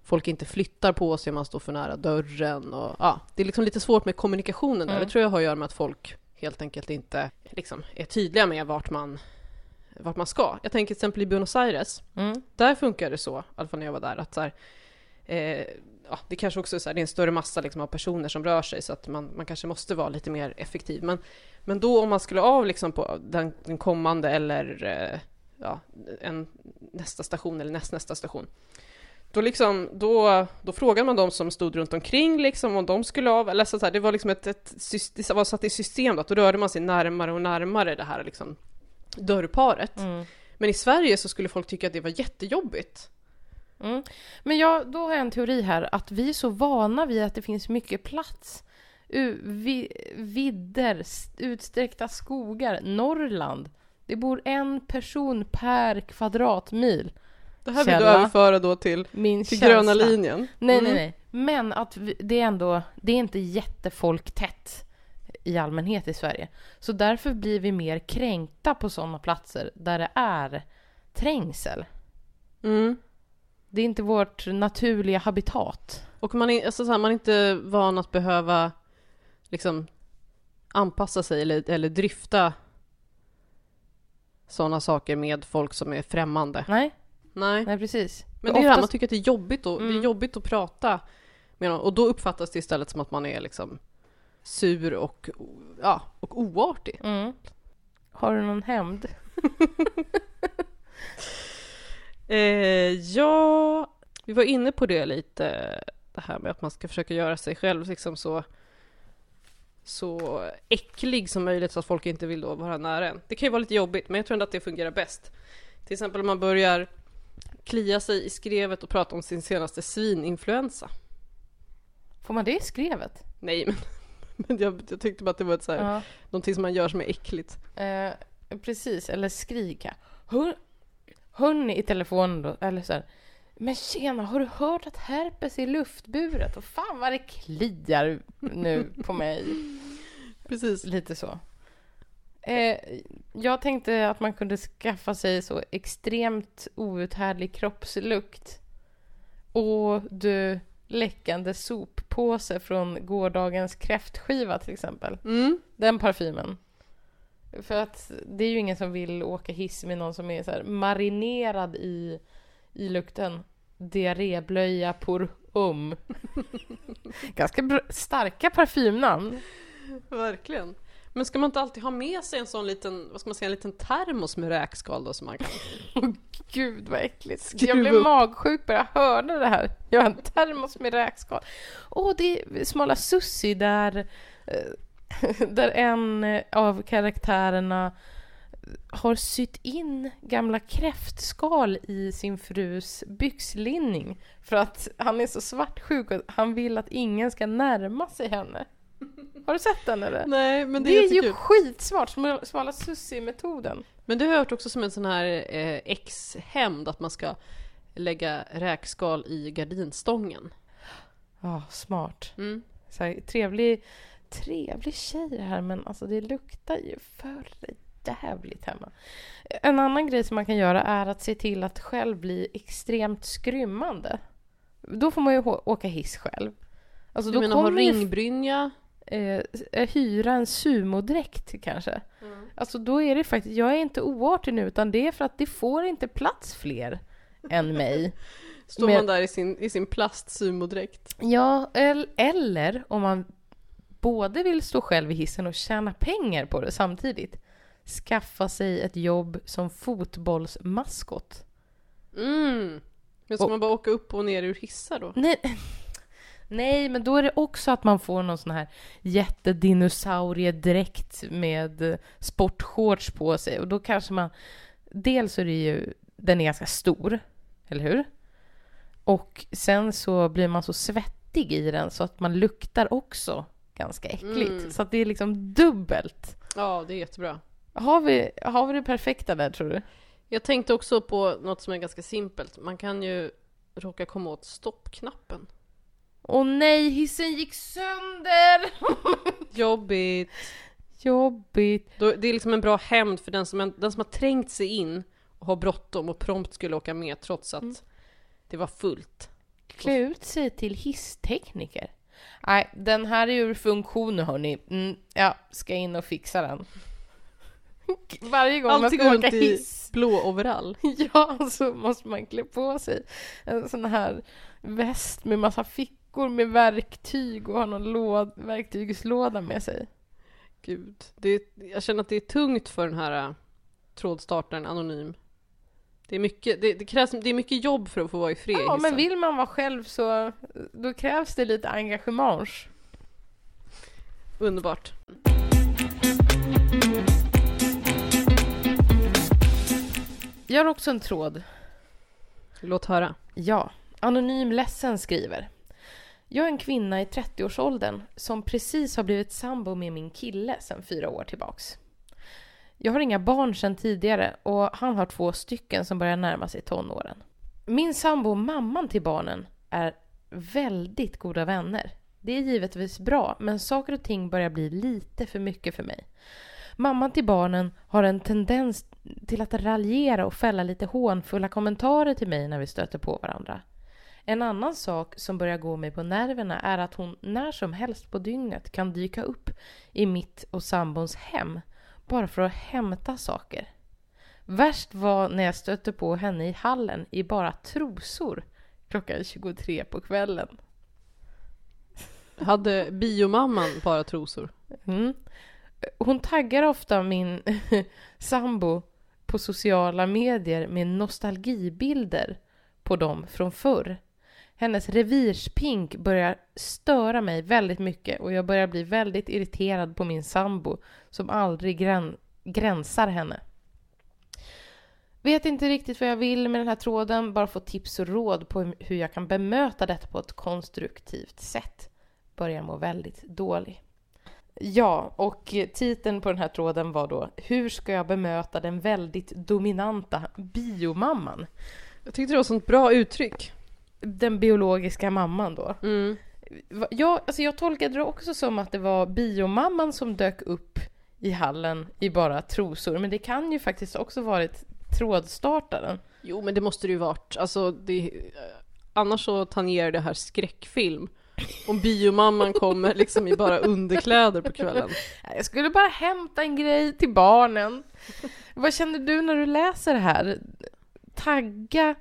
folk inte flyttar på sig, man står för nära dörren och ja, det är liksom lite svårt med kommunikationen där. Mm. Det tror jag har att göra med att folk helt enkelt inte liksom, är tydliga med vart man, vart man ska. Jag tänker till exempel i Buenos Aires, Mm. där funkar det så, i alla fall när jag var där, att så här, eh, ja, det kanske också är, så här, det är en större massa liksom, av personer som rör sig så att man, man kanske måste vara lite mer effektiv. Men, men då om man skulle av liksom, på den, den kommande eller eh, ja, en, nästa station eller nästnästa station, då, liksom, då, då frågade man de som stod runt omkring liksom, om de skulle av, eller så här, det var liksom ett, ett det var satt i system då, att då rörde man sig närmare och närmare det här liksom, dörrparet. Mm. Men i Sverige så skulle folk tycka att det var jättejobbigt. Mm. Men jag, då har jag en teori här, att vi är så vana vid att det finns mycket plats. U- vi, vidder, utsträckta skogar, Norrland. Det bor en person per kvadratmil. Det här vill du överföra då till, Min till känsla. gröna linjen. Nej, Mm. nej, nej. Men att vi, det är ändå, det är inte jättefolktätt i allmänhet i Sverige. Så därför blir vi mer kränkta på sådana platser där det är trängsel. Mm. Det är inte vårt naturliga habitat. Och man är, alltså så här, man är inte van att behöva liksom anpassa sig eller, eller dryfta sådana saker med folk som är främmande. Nej, Nej. nej precis. Men det är det här, man Oftast- tycker att det är jobbigt, och, det är Mm. jobbigt att prata med någon och då uppfattas det istället som att man är liksom sur och, ja, och oartig. Mm. Har du någon hämnd? Eh, ja, vi var inne på det lite, det här med att man ska försöka göra sig själv liksom så, så äcklig som möjligt så att folk inte vill då vara nära en. Det kan ju vara lite jobbigt, men jag tror ändå att det fungerar bäst. Till exempel om man börjar klia sig i skrevet och prata om sin senaste svininfluensa. Får man det i skrevet? Nej, men, men jag, jag tyckte bara att det var ett så här, Ja. någonting som man gör som är äckligt. Eh, precis, eller skrika. Hör, hör ni i telefonen då, eller så här. Men tjena, har du hört att herpes är luftburet? Och fan vad det kliar nu på mig. Precis. Lite så. Eh, jag tänkte att man kunde skaffa sig så extremt outhärdlig kroppslukt. Och du, läckande soppåse från gårdagens kräftskiva till exempel. Mm. Den parfymen. För att det är ju ingen som vill åka hiss med någon som är så här marinerad i, i lukten. Diarréblöja por um. Ganska starka parfymnamn. Verkligen. Men ska man inte alltid ha med sig en sån liten, vad ska man säga, en liten termos med räkskal då som man kan... Åh gud vad äckligt. Skruva jag blev upp. magsjuk bara jag hörde det här. Jag har en termos med räkskal. Åh, det är Smala Sussi där, eh, där en eh, av karaktärerna har sytt in gamla kräftskal i sin frus byxlinning för att han är så svartsjuk och han vill att ingen ska närma sig henne. Har du sett den eller? Nej, men det, det är, är ju jättekul. skitsmart, Sm- Smala Sussi-metoden. Men det har jag hört också som en sån här eh, ex-hämnd, att man ska lägga räkskal i gardinstången. Ja, smart. Mm. Så här, trevlig, trevlig tjej här, men alltså det luktar ju för jävligt hemma. En annan grej som man kan göra är att se till att själv bli extremt skrymmande. Då får man ju åka hiss själv. Alltså Du då menar ha ringbrynja? eh, hyra en sumodräkt kanske. Alltså då är det faktiskt, jag är inte oartig nu utan det är för att det får inte plats fler än mig. Står Med- man där i sin, i sin plastsumodräkt? Ja, el- eller om man både vill stå själv i hissen och tjäna pengar på det samtidigt. Skaffa sig ett jobb som fotbollsmaskot. Mm. Men ska Och- man bara åka upp och ner ur hissar då? Nej, nej, men då är det också att man får någon sån här jättedinosauriedräkt med sportshorts på sig och då kanske man... Dels är det ju... Den är ganska stor, eller hur? Och sen så blir man så svettig i den så att man luktar också ganska äckligt. Mm. Så att det är liksom dubbelt. Ja, det är jättebra. Har vi, har vi det perfekta där, tror du? Jag tänkte också på något som är ganska simpelt. Man kan ju råka komma åt stoppknappen. Åh nej, hissen gick sönder! Jobbigt. Jobbigt. Då, det är liksom en bra hämnd för den som, den som har trängt sig in och har bråttom och prompt skulle åka med trots att Mm. det var fullt. Klä ut sig till hisstekniker. Nej, den här är ur funktion hörni. Mm, ja, ska in och fixa den. Varje gång Alltid man ska åka hiss, blå overall. ja, så måste man klä på sig en sån här väst med massa fickor med verktyg och ha någon låd, verktygslåda med sig. Gud. Det, är- jag känner att det är tungt för den här äh, trådstartaren Anonym. Det är, mycket, det, det, krävs, det är mycket jobb för att få vara i fred Ja, men hissen. vill man vara själv så då krävs det lite engagemang. Underbart. Jag har också en tråd. Låt höra. Ja. Anonym ledsen skriver. Jag är en kvinna i 30-årsåldern som precis har blivit sambo med min kille sedan fyra år tillbaks. Jag har inga barn sedan tidigare och han har två stycken som börjar närma sig tonåren. Min sambo och mamman till barnen är väldigt goda vänner. Det är givetvis bra, men saker och ting börjar bli lite för mycket för mig. Mamman till barnen har en tendens till att raljera och fälla lite hånfulla kommentarer till mig när vi stöter på varandra. En annan sak som börjar gå mig på nerverna är att hon när som helst på dygnet kan dyka upp i mitt och sambons hem bara för att hämta saker. Värst var när jag stötte på henne i hallen i bara trosor klockan 23 på kvällen. Hade biomamman bara trosor? Mm. Hon taggar ofta min sambo på sociala medier med nostalgibilder på dem från förr. Hennes revirspink börjar störa mig väldigt mycket och jag börjar bli väldigt irriterad på min sambo som aldrig grän gränsar henne. Vet inte riktigt vad jag vill med den här tråden, bara få tips och råd på hur jag kan bemöta detta på ett konstruktivt sätt. Börjar må väldigt dålig. Ja, och titeln på den här tråden var då Hur ska jag bemöta den väldigt dominanta biomamman? Jag tyckte det var ett sånt bra uttryck. Den biologiska mamman då. Mm. Jag, alltså jag tolkade det också som att det var biomamman som dök upp i hallen i bara trosor, men det kan ju faktiskt också varit trådstartaren. Jo, men det måste det ju varit. Alltså, det, annars så tangerar det här skräckfilm. Om biomamman kommer liksom i bara underkläder på kvällen. Jag skulle bara hämta en grej till barnen. Vad känner du när du läser det här? Tagga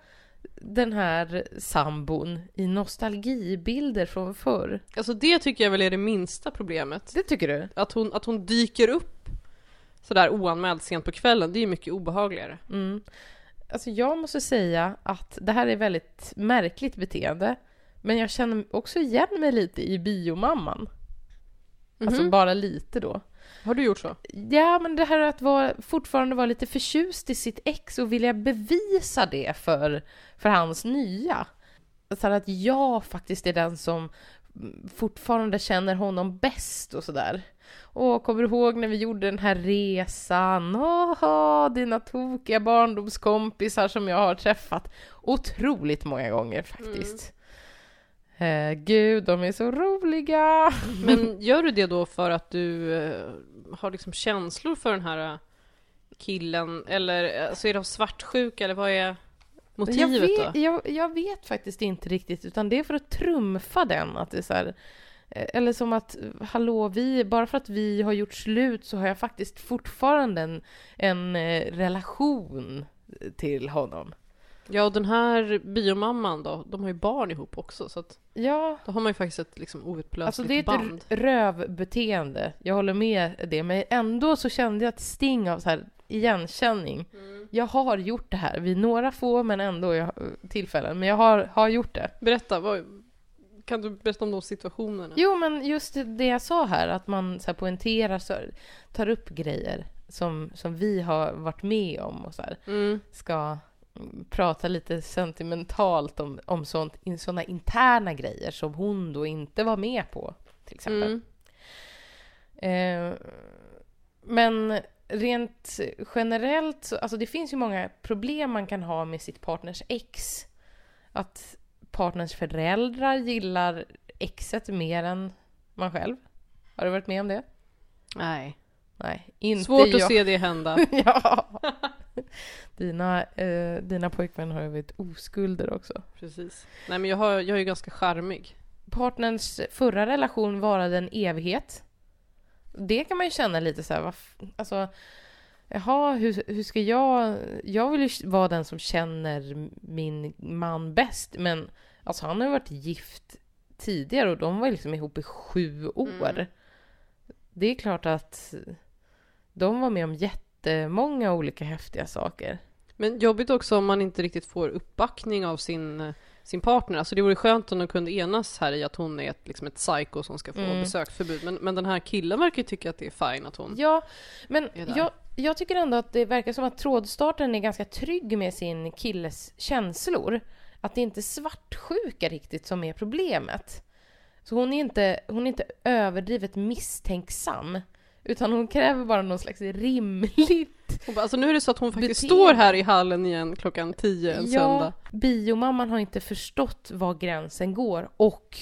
den här sambon i nostalgibilder från förr. Alltså det tycker jag väl är det minsta problemet. Det tycker du? Att hon, att hon dyker upp sådär oanmäld sent på kvällen, det är ju mycket obehagligare. Mm. Alltså jag måste säga att det här är väldigt märkligt beteende. Men jag känner också igen mig lite i biomamman. Mm -hmm. Alltså Mhm. bara lite då. Har du gjort så? Ja, men det här att vara, fortfarande vara lite förtjust i sitt ex och vilja bevisa det för, för hans nya. Så att jag faktiskt är den som fortfarande känner honom bäst och sådär. Åh, kommer du ihåg när vi gjorde den här resan? Åh, dina tokiga barndomskompisar som jag har träffat otroligt många gånger faktiskt. Eh, gud, de är så roliga! Men gör du det då för att du eh, har liksom känslor för den här eh, killen? Eller alltså är av svartsjuka eller vad är motivet jag vet, då? Jag, jag vet faktiskt inte riktigt, utan det är för att trumfa den. Att det är här, eh, eller som att, hallå, vi, bara för att vi har gjort slut så har jag faktiskt fortfarande en, en relation till honom. Ja, och den här biomamman då, de har ju barn ihop också så att Ja, då har man ju faktiskt ett liksom oupplösligt alltså det är ett band. rövbeteende. Jag håller med det, men ändå så kände jag ett sting av så här igenkänning. Jag har gjort det här vid några få, men ändå jag, tillfällen. Men jag har, har gjort det. Berätta, vad, kan du berätta om de situationerna? Jo, men just det jag sa här, att man så här poängterar, så, tar upp grejer som, som vi har varit med om och så här, Mm. ska mm, prata lite sentimentalt om, om sånt, in, såna interna grejer som hon då inte var med på, till exempel. Mm. Eh, men rent generellt, så, alltså det finns ju många problem man kan ha med sitt partners ex. Att partners föräldrar gillar exet mer än man själv. Har du varit med om det? Nej. Nej, inte Svårt jag. att se det hända. ja. Dina, eh, dina pojkvänner har ju varit oskulder också. Precis. Nej men jag, har, jag är ju ganska charmig. Partners förra relation varade en evighet. Det kan man ju känna lite så här, vad f- alltså, jaha, hur, hur ska jag, jag vill ju vara den som känner min man bäst, men alltså han har ju varit gift tidigare och de var liksom ihop i sju år. Mm. Det är klart att de var med om jättemånga olika häftiga saker. Men jobbigt också om man inte riktigt får uppbackning av sin, eh, sin partner. Alltså det vore skönt om de kunde enas här i att hon är ett, liksom ett psycho som ska få Mm. besöksförbud. Men, men den här killen verkar ju tycka att det är fine att hon... Ja, men jag, jag tycker ändå att det verkar som att trådstarten är ganska trygg med sin killes känslor. Att det inte är svartsjuka riktigt som är problemet. Så hon är inte, hon är inte överdrivet misstänksam. Utan hon kräver bara någon slags rimligt Hon bara, alltså nu är det så att hon faktiskt Beteende. står här i hallen igen klockan 10 en söndag. biomamman har inte förstått var gränsen går och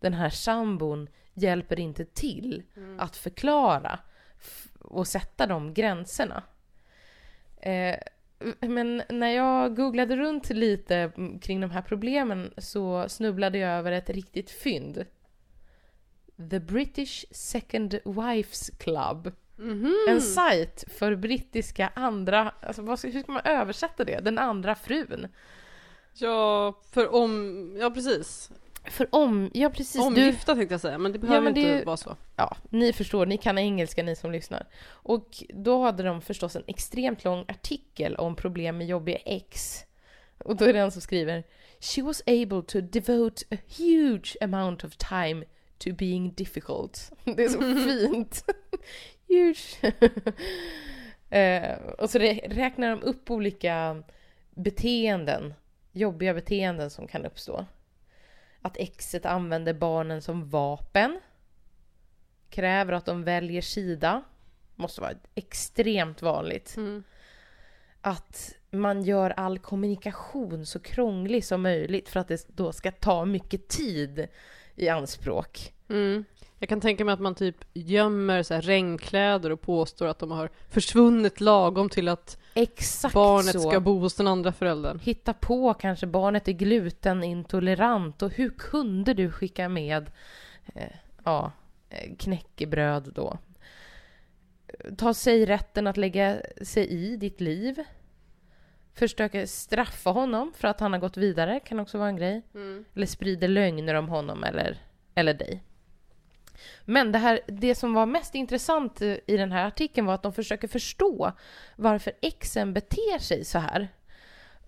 den här sambon hjälper inte till att förklara och sätta de gränserna. Eh, men när jag googlade runt lite mm, kring de här problemen så snubblade jag över ett riktigt fynd. The British Second Wives Club. Mhm. En sajt för brittiska andra, alltså vad ska, hur ska man översätta det? Den andra frun. Ja, för om, ja precis. För om, ja precis. Du, Omgifta tänkte jag säga, men det behöver men det inte är- vara så. ja, ni förstår, ni kan engelska ni som lyssnar. Och då hade de förstås en extremt lång artikel om problem med jobbiga ex. Och då är det en som skriver She was able to devote a huge amount of time to being difficult. Det är så fint. huge. eh, och så rä- räknar de upp olika beteenden, jobbiga beteenden som kan uppstå. Att exet använder barnen som vapen. Kräver att de väljer sida. Måste vara extremt vanligt. Mm. Att man gör all kommunikation så krånglig som möjligt för att det då ska ta mycket tid i anspråk. Mm. Jag kan tänka mig att man typ gömmer så här regnkläder och påstår att de har försvunnit lagom till att Exakt barnet så. ska bo hos den andra föräldern. Hitta på kanske barnet är glutenintolerant och hur kunde du skicka med eh, ja, eh, knäckebröd då? Ta sig rätten att lägga sig i ditt liv. Försöker straffa honom för att han har gått vidare, kan också vara en grej. Eller sprider lögner om honom eller, eller dig. Men det, här, det som var mest intressant i den här artikeln var att de försöker förstå varför exen beter sig så här.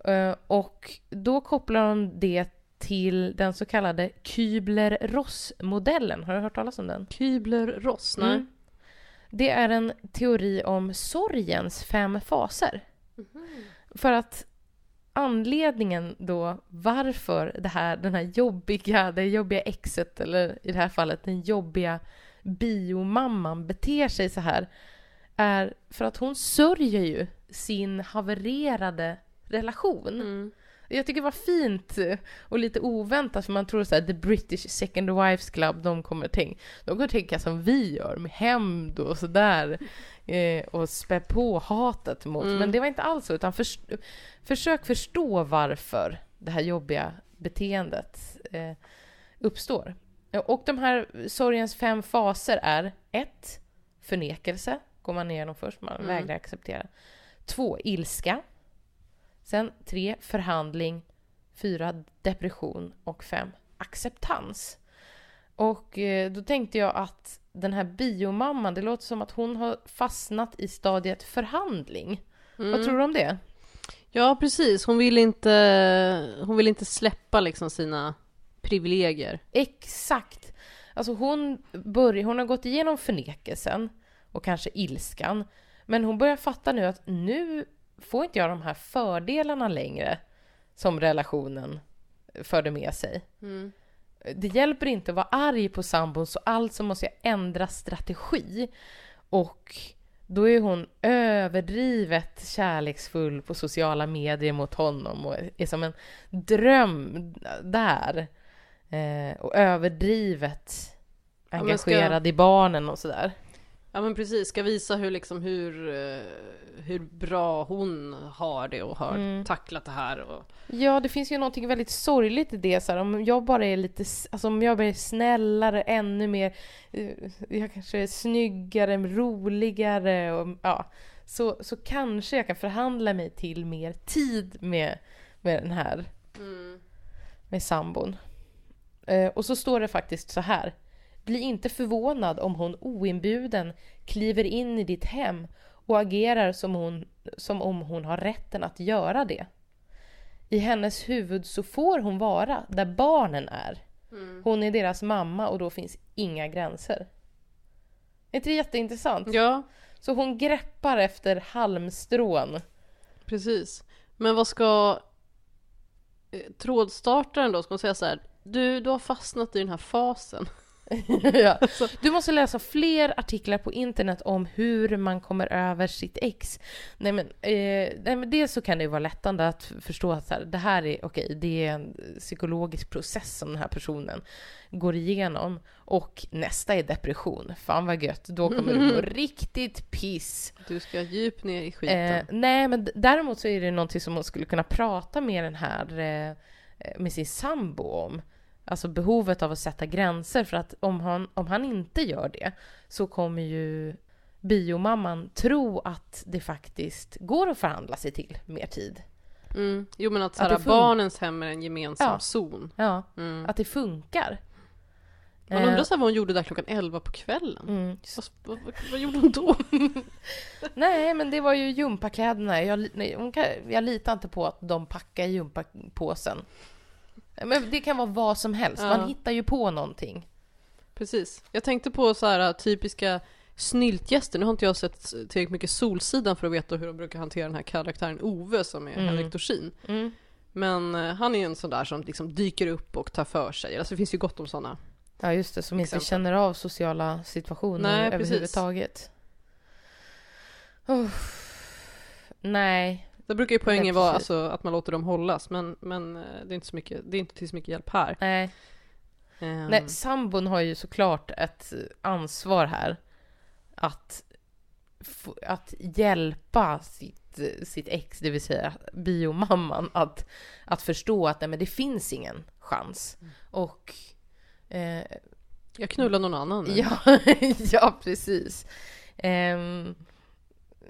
Eh, Och då kopplar de det till den så kallade Kübler-Ross-modellen. Har du hört talas om den? Kübler-Ross, nej. Mm. Det är en teori om sorgens fem faser. För att anledningen då varför det här, den här jobbiga, det jobbiga exet eller i det här fallet den jobbiga biomamman beter sig så här är för att hon sörjer ju sin havererade relation. Mm. Jag tycker det var fint och lite oväntat för man tror så här, the British Second Wives Club, de kommer tänka, de kommer tänka som vi gör med hämnd och sådär eh, och spä på hatet mot. Mm. Men det var inte alls så, utan förs försök förstå varför det här jobbiga beteendet eh, uppstår. Och de här sorgens fem faser är ett, Förnekelse, går man igenom först, man Mm. vägrar acceptera. Två, Ilska. Sen tre, förhandling. Fyra, depression. Och fem, acceptans. Och eh, då tänkte jag att den här biomamman, det låter som att hon har fastnat i stadiet förhandling. Mm. Vad tror du om det? Ja, precis. Hon vill inte, hon vill inte släppa liksom sina privilegier. Exakt! Alltså hon, börjar, hon har gått igenom förnekelsen och kanske ilskan. Men hon börjar fatta nu att nu får inte jag de här fördelarna längre som relationen förde med sig. Det hjälper inte att vara arg på sambon så alltså måste jag ändra strategi. Och då är hon överdrivet kärleksfull på sociala medier mot honom och är som en dröm där. Eh, och överdrivet men ska- engagerad i barnen och sådär. Ja men precis, ska visa hur liksom hur, eh, hur bra hon har det och har Mm. tacklat det här och Ja, det finns ju någonting väldigt sorgligt i det. Så här, om jag bara är lite, alltså om jag är snällare, ännu mer, eh, jag kanske är snyggare, roligare och ja, så, så kanske jag kan förhandla mig till mer tid med, med den här, med sambon. Eh, och så står det faktiskt så här. Bli inte förvånad om hon oinbjuden kliver in i ditt hem och agerar som, hon, som om hon har rätten att göra det. I hennes huvud så får hon vara där barnen är. Hon är deras mamma och då finns inga gränser. Är inte det jätteintressant? Ja, Så hon greppar efter halmstrån. Precis. Men vad ska eh, trådstartaren då? Ska hon säga så här? Du, du har fastnat i den här fasen. ja. Du måste läsa fler artiklar på internet om hur man kommer över sitt ex. Nej men, eh, nej men dels så kan det vara lättande att förstå att så här, det här är okej, det är en psykologisk process som den här personen går igenom. Och nästa är depression. Fan vad gött, då kommer du må riktigt piss. Du ska djupt ner i skiten. Eh, nej, men däremot så är det någonting som hon skulle kunna prata med den här eh, med sin sambo om. Alltså behovet av att sätta gränser för att om han, om han inte gör det så kommer ju biomamman tro att det faktiskt går att förhandla sig till mer tid. Mm. Jo men att, så Att barnens hem är en gemensam Ja. zon. Ja, Mm. att det funkar. Man undrar så här vad hon gjorde där klockan 11 på kvällen. Mm. Vad, vad, vad gjorde hon då? Nej, men det var ju gympakläderna. Jag, li- nej, hon kan, jag litar inte på att de packar i gympapåsen. Men det kan vara vad som helst. Ja. Man hittar ju på någonting. Precis. Jag tänkte på så här typiska snyltgäster. Nu har inte jag sett tillräckligt mycket Solsidan för att veta hur de brukar hantera den här karaktären Ove som är Mm. Henrik Dorsin. Mm. Men eh, han är ju en sån där som liksom dyker upp och tar för sig. Alltså det finns ju gott om såna. Ja, just det. Som inte Exempel. känner av sociala situationer Nej, precis. överhuvudtaget. Oh. Nej. Där brukar ju poängen vara alltså, att man låter dem hållas. Men, men eh, det är inte så mycket, det är inte till så mycket hjälp här. Nej. Ehm, Nej, sambon har ju såklart ett ansvar här. Att, att hjälpa sitt, sitt ex, det vill säga biomamman, att, att förstå att nej, men det finns ingen chans. Och eh, Jag knullar någon annan nu. Ja, ja precis. Ehm,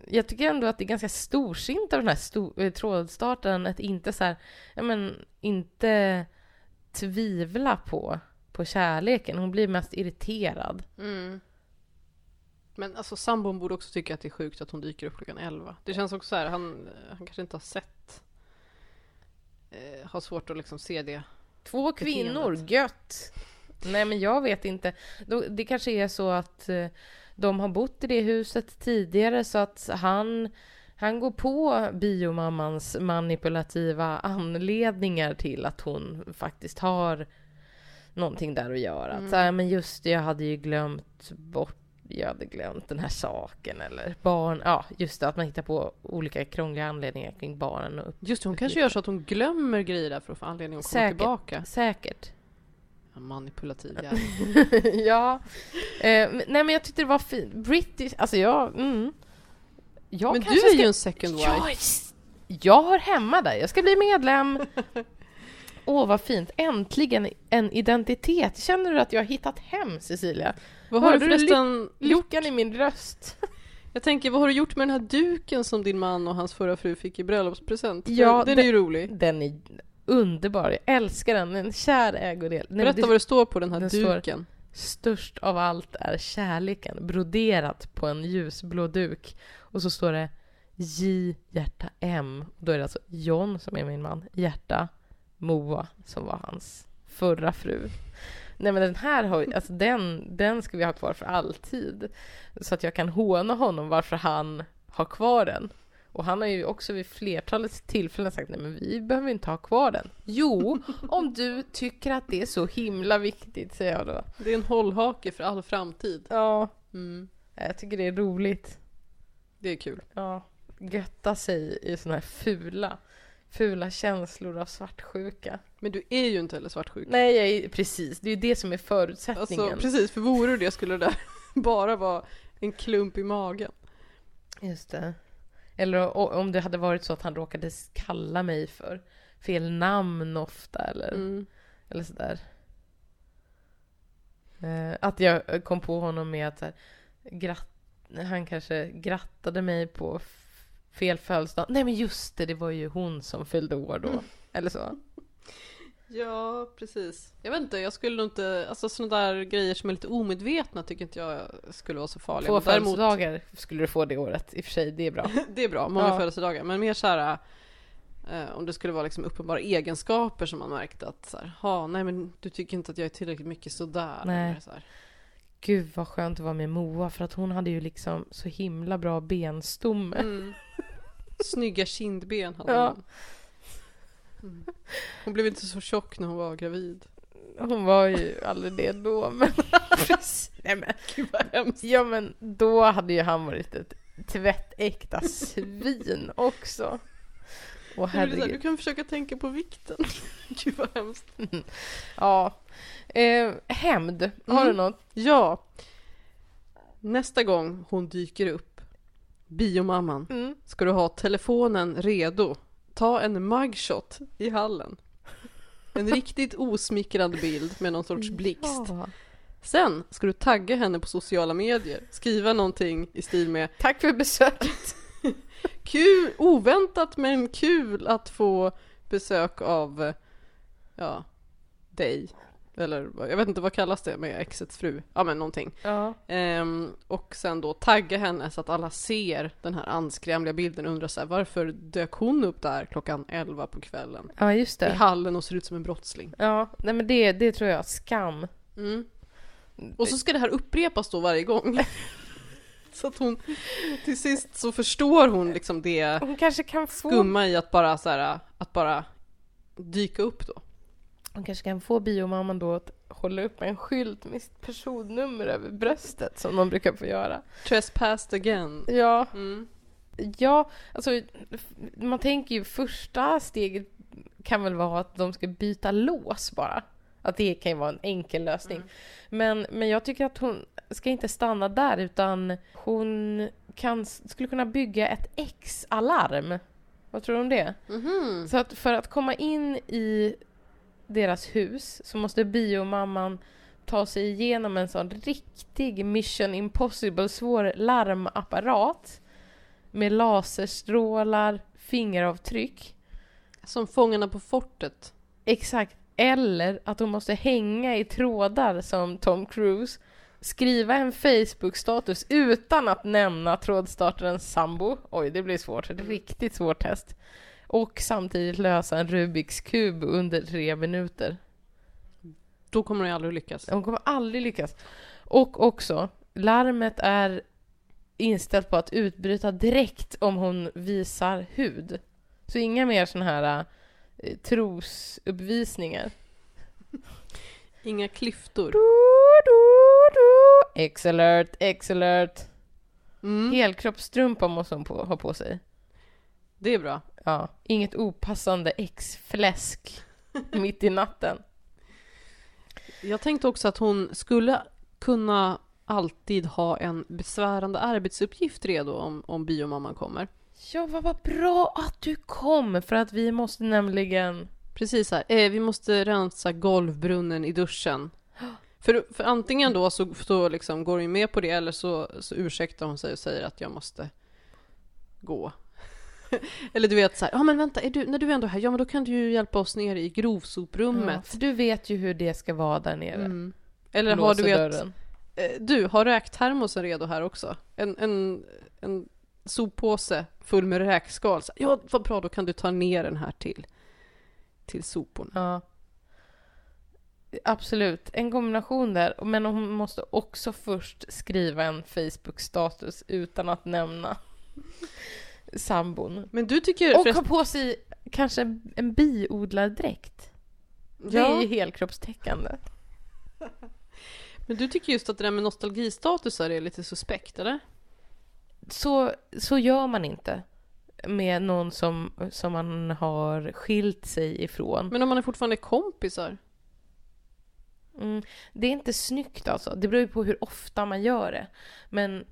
jag tycker ändå att det är ganska storsint av den här sto- eh, trådstarten att inte så här, ja men inte tvivla på, på kärleken. Hon blir mest irriterad. Mm. Men alltså sambon borde också tycka att det är sjukt att hon dyker upp klockan 11. Det känns också så här, han, han kanske inte har sett eh, har svårt att liksom se det. Två kvinnor, gött! Nej men jag vet inte. Det kanske är så att eh, de har bott i det huset tidigare så att han, han går på biomammans manipulativa anledningar till att hon faktiskt har någonting där att göra. Att, så här, men just det, jag hade ju glömt bort jag hade glömt den här saken eller barn, ja just det att man hittar på olika krångliga anledningar kring barnen och Just det, hon kanske gör så att hon glömmer grejer där för att få anledning att komma Säkert. tillbaka. säkert manipulativ jävel. ja. Eh, nej men jag tyckte det var fint. British, alltså jag... Mm. jag Men du är ska- ju en second wife. Jag, jag har hemma där, jag ska bli medlem. Åh vad fint, äntligen en identitet. Känner du att jag har hittat hem Cecilia? Vad har Hörde du förresten? Lyckan i min röst. Jag tänker, vad har du gjort med den här duken som din man och hans förra fru fick i bröllopspresent? Ja, den, den det- är ju rolig. Den är underbar, jag älskar den, en kär ägodel. Nej, Berätta det- vad det står på den här den står- duken. Störst av allt är kärleken, broderat på en ljusblå duk. Och så står det J hjärta M. Då är det alltså John som är min man, hjärta Moa som var hans förra fru. Nej men den här har alltså den, den ska vi ha kvar för alltid. Så att jag kan håna honom varför han har kvar den. Och han har ju också vid flertalet tillfällen sagt nej men vi behöver inte ha kvar den. Jo, om du tycker att det är så himla viktigt, säger jag då. Det är en hållhake för all framtid. Ja, Mm. jag tycker det är roligt. Det är kul. Ja, götta sig i såna här fula, fula känslor av svartsjuka. Men du är ju inte heller svartsjuk. Nej, jag är, precis. Det är ju det som är förutsättningen. Alltså precis, för vore du det skulle det där bara vara en klump i magen. Just det. Eller om det hade varit så att han råkade kalla mig för fel namn ofta eller, Mm. eller sådär. Eh, att jag kom på honom med att här, gratt, han kanske grattade mig på fel födelsedag. Nej men just det, det var ju hon som fyllde år då. Eller så. Ja, precis. Jag vet inte, jag skulle nog inte, alltså sådana där grejer som är lite omedvetna tycker inte jag skulle vara så farliga. Däremot, födelsedagar skulle du få det året. I och för sig, det är bra. det är bra, många Ja. födelsedagar. Men mer såhär, eh, om det skulle vara liksom uppenbara egenskaper som man märkte att så här, ha, nej men du tycker inte att jag är tillräckligt mycket sådär. Nej. Eller så här. gud vad skönt att vara med Moa för att hon hade ju liksom så himla bra benstomme. Mm. Snygga kindben hade Ja. hon. Mm. Hon blev inte så tjock när hon var gravid. Hon var ju aldrig det då men... Nej men, Gud vad hemskt. ja men då hade ju han varit ett tvättäkta svin också. Åh här, du herregud. kan försöka tänka på vikten. Gud vad hemskt. Ja. Eh, hämnd, har Mm. du något? Ja. Nästa gång hon dyker upp, biomamman, Mm. ska du ha telefonen redo. Ta en mugshot i hallen. En riktigt osmickrande bild med någon sorts blixt. Ja. Sen ska du tagga henne på sociala medier. Skriva någonting i stil med Tack för besöket. Kul, oväntat men kul att få besök av, ja, dig. Eller jag vet inte vad kallas det med exets fru? Ja men någonting. Ja. Ehm, och sen då tagga henne så att alla ser den här anskrämliga bilden och undrar så här, varför dök hon upp där klockan 11 på kvällen? ja, just I det. hallen och ser ut som en brottsling. Ja, nej men det, det tror jag, skam. Mm. Och så ska det här upprepas då varje gång. så att hon, till sist så förstår hon liksom det Hon kanske kan få, skumma i att bara så här, att bara dyka upp då. Hon kanske kan få biomamman då att hålla upp en skylt med sitt personnummer över bröstet som de brukar få göra. Trespassed again. Ja, Mm. ja, alltså man tänker ju första steget kan väl vara att de ska byta lås bara. Att det kan ju vara en enkel lösning. Men, men jag tycker att hon ska inte stanna där utan hon kan, skulle kunna bygga ett X-alarm. Vad tror du om det? Mhm. Så att för att komma in i deras hus så måste biomamman ta sig igenom en sån riktig mission impossible svår larmapparat med laserstrålar, fingeravtryck. Som Fångarna på fortet. Exakt. Eller att hon måste hänga i trådar som Tom Cruise, skriva en Facebook-status utan att nämna trådstartarens sambo. Oj, det blir svårt. Riktigt svårt test. Och samtidigt lösa en Rubiks kub under tre minuter. Då kommer hon aldrig lyckas. Hon kommer aldrig lyckas. Och också, larmet är inställt på att utbryta direkt om hon visar hud. Så inga mer såna här eh, trosuppvisningar. Inga klyftor. Du, du, du. X-alert, X-alert. Mm. Helkroppsstrumpa måste hon på, ha på sig. Det är bra. Ja, inget opassande X-fläsk mitt i natten. Jag tänkte också att hon skulle kunna alltid ha en besvärande arbetsuppgift redo om, om biomamman kommer. Ja, vad, vad bra att du kom, för att vi måste nämligen... Precis här, eh, vi måste rensa golvbrunnen i duschen. För, för antingen då så, så liksom går hon med på det eller så, så ursäktar hon sig och säger att jag måste gå. eller du vet så här, ja men vänta, är du, när du är ändå här, ja men då kan du ju hjälpa oss ner i Ja, grovsoprummet. för du vet ju hur det ska vara där nere. Mm. Eller har Låser du vet, dörren. eh, du har räktermosen redo här också. En, en, en soppåse full med räkskal. Så, ja vad bra, då kan du ta ner den här till, till soporna. Ja. Absolut, en kombination där. Men hon måste också först skriva en Facebook-status utan att nämna sambon. Men du tycker Och förresten- ha på sig kanske en, en biodlardräkt. Det Ja. är ju helkroppstäckande. Men du tycker just att det där med nostalgistatusar är lite suspekt, eller? Så, så gör man inte med någon som, som man har skilt sig ifrån. Men om man är fortfarande kompisar? Mm, det är inte snyggt alltså. Det beror ju på hur ofta man gör det. Men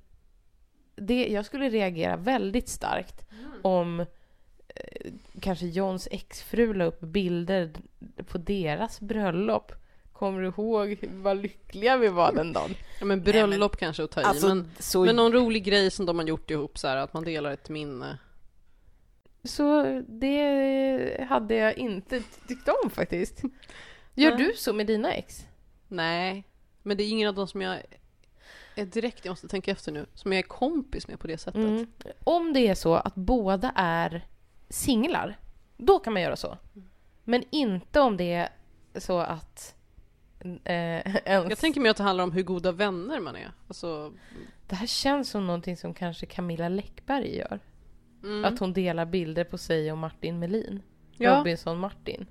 det, jag skulle reagera väldigt starkt om eh, kanske Johns exfru la upp bilder på deras bröllop. Kommer du ihåg vad lyckliga vi var den dagen? Ja men bröllop kanske att ta i, Alltså, men, så, men någon rolig grej som de har gjort ihop så här, att man delar ett minne. så det hade jag inte tyckt om faktiskt. Gör Nej. du så med dina ex? Nej, men det är ingen av dem som jag är direkt, jag måste tänka efter nu, som jag är kompis med på det sättet. Mm. Om det är så att båda är singlar, då kan man göra så. Men inte om det är så att eh, ens... Jag tänker mig att det handlar om hur goda vänner man är. Alltså, Det här känns som någonting som kanske Camilla Läckberg gör. mm. Att hon delar bilder på sig och Martin Melin. Ja. Robinson Martin.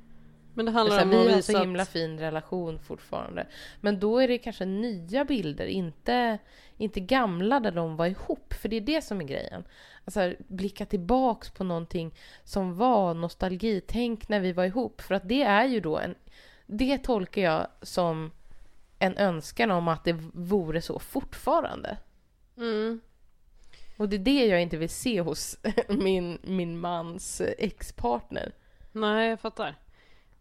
Men det handlar här, om vi att har visa så himla att... fin relation fortfarande. Men då är det kanske nya bilder, inte, inte gamla där de var ihop. För det är det som är grejen. Alltså här, blicka tillbaks på någonting som var nostalgi. Tänk när vi var ihop. För att det är ju då en... Det tolkar jag som en önskan om att det vore så fortfarande. Mm. Och det är det jag inte vill se hos min, min mans ex-partner. Nej, jag fattar.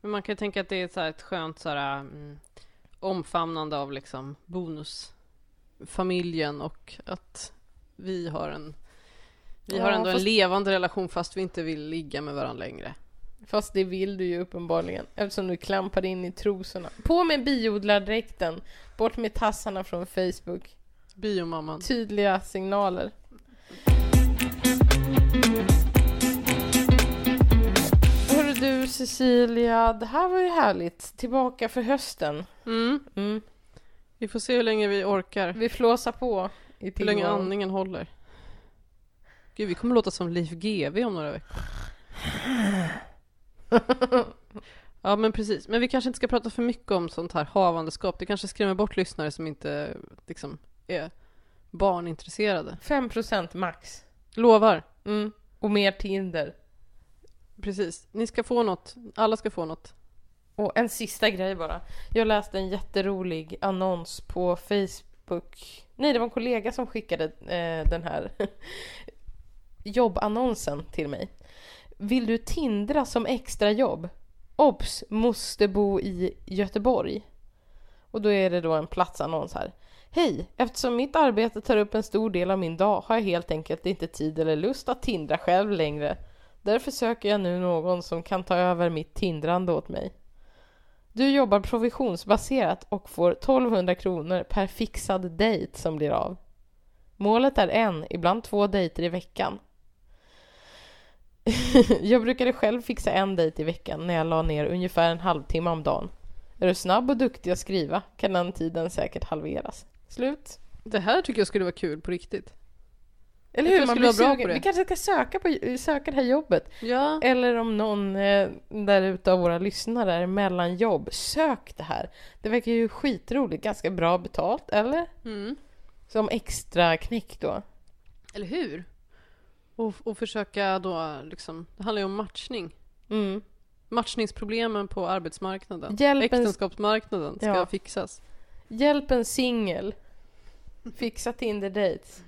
Men man kan ju tänka att det är så ett skönt så här, mm, omfamnande av liksom bonusfamiljen och att vi har en vi har Ja, ändå fast- en levande relation fast vi inte vill ligga med varandra längre. Fast det vill du ju uppenbarligen eftersom du klampar in i trosorna. På med biodlardräkten, bort med tassarna från Facebook. Biomamman. Tydliga signaler. Hörru du Cecilia, det här var ju härligt. Tillbaka för hösten. Mm. Mm. Vi får se hur länge vi orkar. Vi flåsar på i Hur länge andningen håller. Gud, vi kommer låta som Liv GV om några veckor. Ja, men precis. Men vi kanske inte ska prata för mycket om sånt här havandeskap. Det kanske skrämmer bort lyssnare som inte liksom är barnintresserade. 5% max. Lovar. Mm. Och mer Tinder. Precis. Ni ska få något. Alla ska få något. Och en sista grej bara. Jag läste en jätterolig annons på Facebook. Nej, det var en kollega som skickade eh, den här jobbannonsen till mig. Vill du tindra som extrajobb? Obs! Måste bo i Göteborg. Och då är det då en platsannons här. Hej! Eftersom mitt arbete tar upp en stor del av min dag har jag helt enkelt inte tid eller lust att tindra själv längre. Därför söker jag nu någon som kan ta över mitt tindrande åt mig. Du jobbar provisionsbaserat och får 1200 kronor per fixad dejt som blir av. Målet är en, ibland två dejter i veckan. jag brukade själv fixa en dejt i veckan när jag la ner ungefär en halvtimme om dagen. Är du snabb och duktig att skriva kan den tiden säkert halveras. Slut. Det här tycker jag skulle vara kul på riktigt. Eller hur? Man blir sugen. Vi kanske ska söka, på, söka det här jobbet. Ja. Eller om någon eh, där ute av våra lyssnare är mellan jobb, sök det här. Det verkar ju skitroligt, ganska bra betalt, eller? Mm. Som extra knäck då. Eller hur? Och, och försöka då liksom, det handlar ju om matchning. Mm. Matchningsproblemen på arbetsmarknaden. Hjälp en, Äktenskapsmarknaden ska Ja. fixas. hjälp en singel. Fixa Tinder-dates.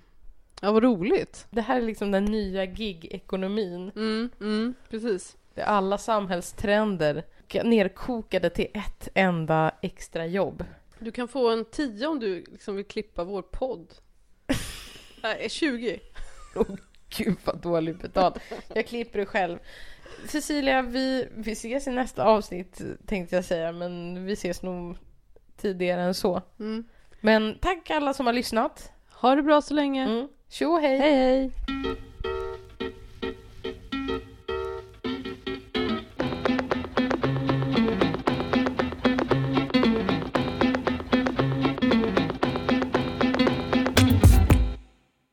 Ja, vad roligt. Det här är liksom den nya gig-ekonomin. Mm, mm, precis. Där alla samhällstrender är nerkokade till ett enda extra jobb. Du kan få en 10 om du liksom vill klippa vår podd. Nej, 20. Gud vad dåligt betalt. Jag klipper det själv. Cecilia, vi, vi ses i nästa avsnitt tänkte jag säga, men vi ses nog tidigare än så. Mm. Men tack alla som har lyssnat. Ha det bra så länge. Mm. Tjo hej! Hej hej!